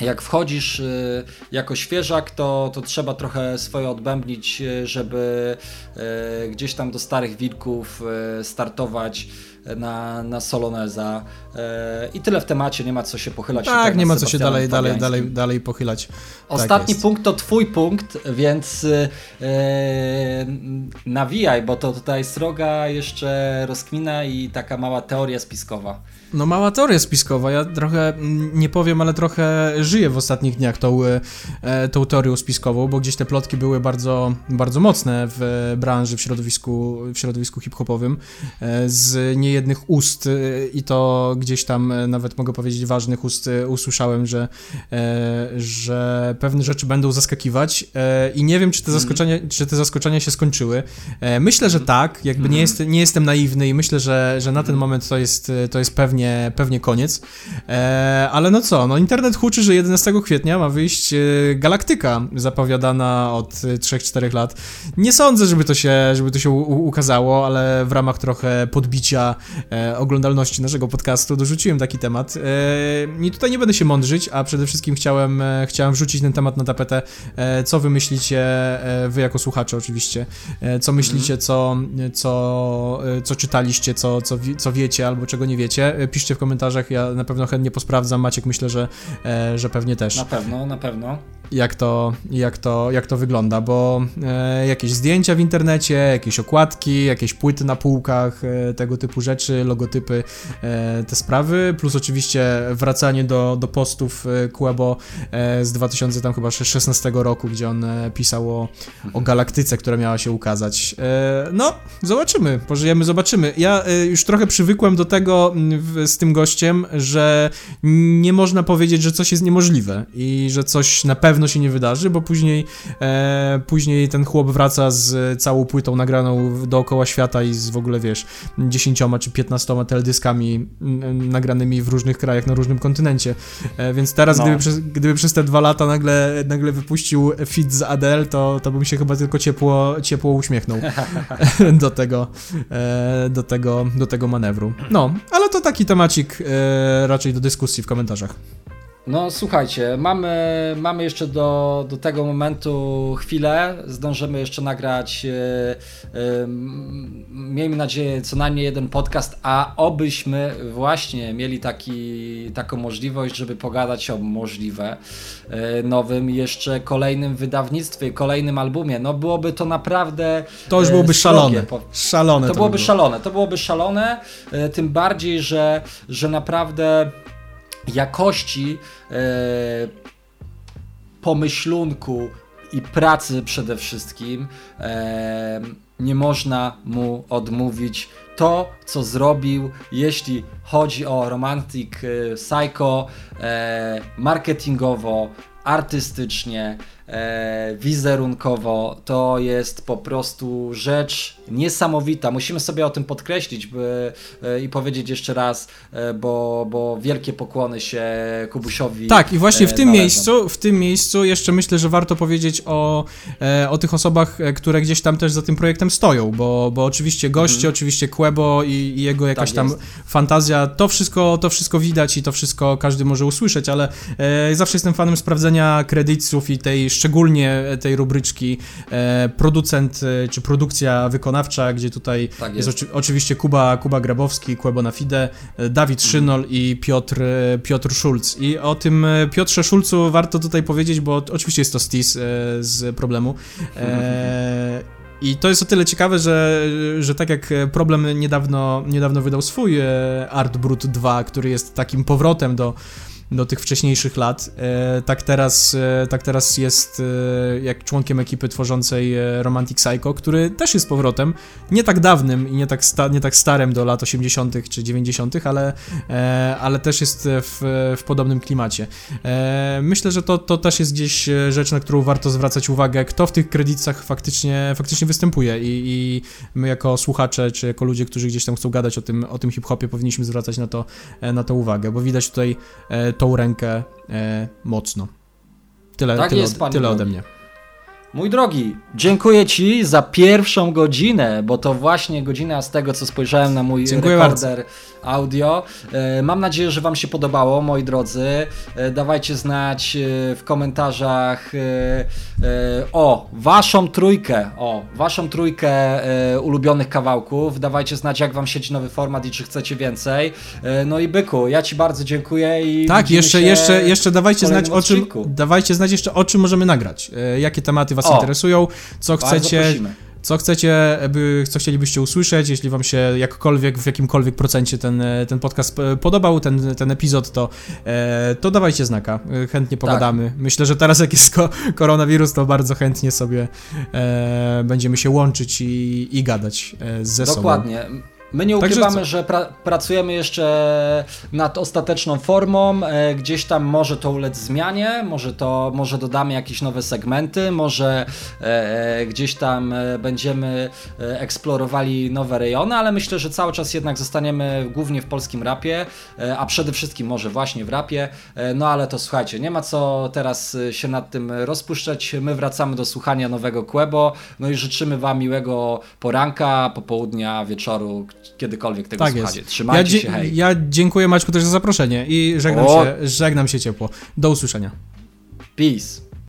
jak wchodzisz y, jako świeżak, to, to trzeba trochę swoje odbębnić, y, żeby y, gdzieś tam do starych wilków startować na, na Soloneza. I tyle w temacie, nie ma co się pochylać. Tak, nie ma co się dalej, dalej, dalej, dalej pochylać. Tak Ostatni tak punkt to twój punkt, więc yy, nawijaj, bo to tutaj sroga jeszcze rozkmina i taka mała teoria spiskowa. No mała teoria spiskowa, ja trochę, nie powiem, ale trochę żyję w ostatnich dniach tą, e, tą teorią spiskową, bo gdzieś te plotki były bardzo, bardzo mocne w branży, w środowisku, w środowisku hip-hopowym, e, z niejednych ust e, i to gdzieś tam, nawet mogę powiedzieć, ważnych ust usłyszałem, że, że pewne rzeczy będą zaskakiwać i nie wiem, czy te mhm. zaskoczenia, czy te zaskoczenia się skończyły. Myślę, że tak, jakby nie, mhm. jest, nie jestem naiwny i myślę, że, że na ten moment to jest, to jest pewnie pewnie, pewnie koniec. E, ale no co, no internet huczy, że 11 kwietnia ma wyjść e, Galaktyka, zapowiadana od 3-4 lat. Nie sądzę, żeby to się, żeby to się ukazało, ale w ramach trochę podbicia e, oglądalności naszego podcastu dorzuciłem taki temat. I tutaj nie będę się mądrzyć, a przede wszystkim chciałem, chciałem wrzucić ten temat na tapetę. Co wy myślicie, wy jako słuchacze oczywiście, co myślicie, mhm. co, co, co czytaliście, co, co, co wiecie albo czego nie wiecie piszcie w komentarzach, ja na pewno chętnie posprawdzam. Maciek myślę, że, e, że pewnie też. Na pewno, na pewno. Jak to, jak to, jak to wygląda, bo e, jakieś zdjęcia w internecie, jakieś okładki, jakieś płyty na półkach, e, tego typu rzeczy, logotypy, e, te sprawy, plus oczywiście wracanie do, do postów e, Quebo e, z 2016 roku, gdzie on e, pisał o, o galaktyce, która miała się ukazać. No, zobaczymy, pożyjemy, zobaczymy. Ja już trochę przywykłem do tego m, w, z tym gościem, że nie można powiedzieć, że coś jest niemożliwe i że coś na pewno się nie wydarzy, bo później, e, później ten chłop wraca z całą płytą nagraną dookoła świata i z w ogóle, wiesz, dziesięcioma czy piętnastoma teledyskami nagranymi w różnych krajach, na różnym kontynencie. E, więc teraz, No. gdyby, przez, gdyby przez te dwa lata nagle, nagle wypuścił fit z Adele, to, to bym się chyba tylko ciepło, ciepło uśmiechnął (laughs) (laughs) do tego, e, do, tego, do tego manewru. No, ale to taki temacik e, raczej do dyskusji w komentarzach. No słuchajcie, mamy, mamy jeszcze do, do tego momentu chwilę, zdążymy jeszcze nagrać, e, m, miejmy nadzieję, co najmniej jeden podcast, a obyśmy właśnie mieli taki, taką możliwość, żeby pogadać o możliwe e, nowym jeszcze kolejnym wydawnictwie, kolejnym albumie. No byłoby to naprawdę To już byłoby szalone. po- Szalone to to, byłoby by było. szalone, to byłoby szalone, tym bardziej, że, że naprawdę jakości e, pomyślunku i pracy przede wszystkim e, nie można mu odmówić to, co zrobił, jeśli chodzi o Romantic e, Psycho, e, marketingowo, artystycznie, wizerunkowo, to jest po prostu rzecz niesamowita. Musimy sobie o tym podkreślić by, e, i powiedzieć jeszcze raz, e, bo, bo wielkie pokłony się Kubusiowi. Tak, i właśnie w e, tym należą. miejscu, w tym miejscu jeszcze myślę, że warto powiedzieć o, e, o tych osobach, e, które gdzieś tam też za tym projektem stoją, bo, bo oczywiście goście, oczywiście Quebo i, i jego jakaś Mhm. Tak tam fantazja, to wszystko, to wszystko widać i to wszystko każdy może usłyszeć, ale e, zawsze jestem fanem sprawdzenia kredytów i tej, szczególnie tej rubryczki e, producent e, czy produkcja wykonawcza, gdzie tutaj Tak jest, jest. oczy, oczywiście Kuba, Kuba Grabowski, Quebo na Fide, e, Dawid Mhm. Szynol i Piotr, Piotr Schulz. I o tym Piotrze Szulcu warto tutaj powiedzieć, bo oczywiście jest to Stis z problemu. I to jest o tyle ciekawe, że, że tak jak Problem niedawno, niedawno wydał swój Art Brut 2, który jest takim powrotem do, do tych wcześniejszych lat, e, tak, teraz, e, tak teraz jest e, jak członkiem ekipy tworzącej Romantic Psycho, który też jest powrotem, nie tak dawnym i nie tak, sta, nie tak starym do lat 80. czy 90., ale, ale też jest w, w podobnym klimacie. Myślę, że to, to też jest gdzieś rzecz, na którą warto zwracać uwagę, kto w tych kredytach faktycznie, faktycznie występuje i, i my jako słuchacze, czy jako ludzie, którzy gdzieś tam chcą gadać o tym, o tym hip-hopie, powinniśmy zwracać na to, na to uwagę, bo widać tutaj tą rękę e, mocno. Tyle, Tak tyle, jest, od, tyle ode mnie. Mój drogi, dziękuję Ci za pierwszą godzinę, bo to właśnie godzina z tego, co spojrzałem na mój Dziękuję rekorder audio. E, Mam nadzieję, że Wam się podobało, moi drodzy. E, Dawajcie znać e, w komentarzach o Waszą trójkę, o Waszą trójkę ulubionych kawałków. Dawajcie znać, jak Wam siedzi nowy format i czy chcecie więcej. No i Byku, ja Ci bardzo dziękuję i Tak, jeszcze, jeszcze, jeszcze dawajcie znać kolejnym o czym, odcinku. dawajcie znać jeszcze o czym możemy nagrać, jakie tematy was O, interesują, co chcecie, prosimy. co chcecie, by, co chcielibyście usłyszeć, jeśli wam się jakkolwiek, w jakimkolwiek procencie ten, ten podcast e, podobał, ten, ten epizod, to, e, to dawajcie znaka, e, chętnie pogadamy. Myślę, że teraz jak jest ko koronawirus, to bardzo chętnie sobie e, będziemy się łączyć i, i gadać ze sobą. Dokładnie. My nie ukrywamy, że pra pracujemy jeszcze nad ostateczną formą. E, gdzieś tam może to ulec zmianie, może to może dodamy jakieś nowe segmenty, może e, e, gdzieś tam e, będziemy eksplorowali nowe rejony, ale myślę, że cały czas jednak zostaniemy głównie w polskim rapie, a przede wszystkim może właśnie w rapie. No ale to słuchajcie, nie ma co teraz się nad tym rozpuszczać. My wracamy do słuchania nowego Quebo. No i życzymy Wam miłego poranka, popołudnia, wieczoru, kiedykolwiek tego Tak słuchacie. jest. Trzymajcie ja, się, hej. ja dziękuję Maćku też za zaproszenie i żegnam O. się, żegnam się ciepło. Do usłyszenia. Peace.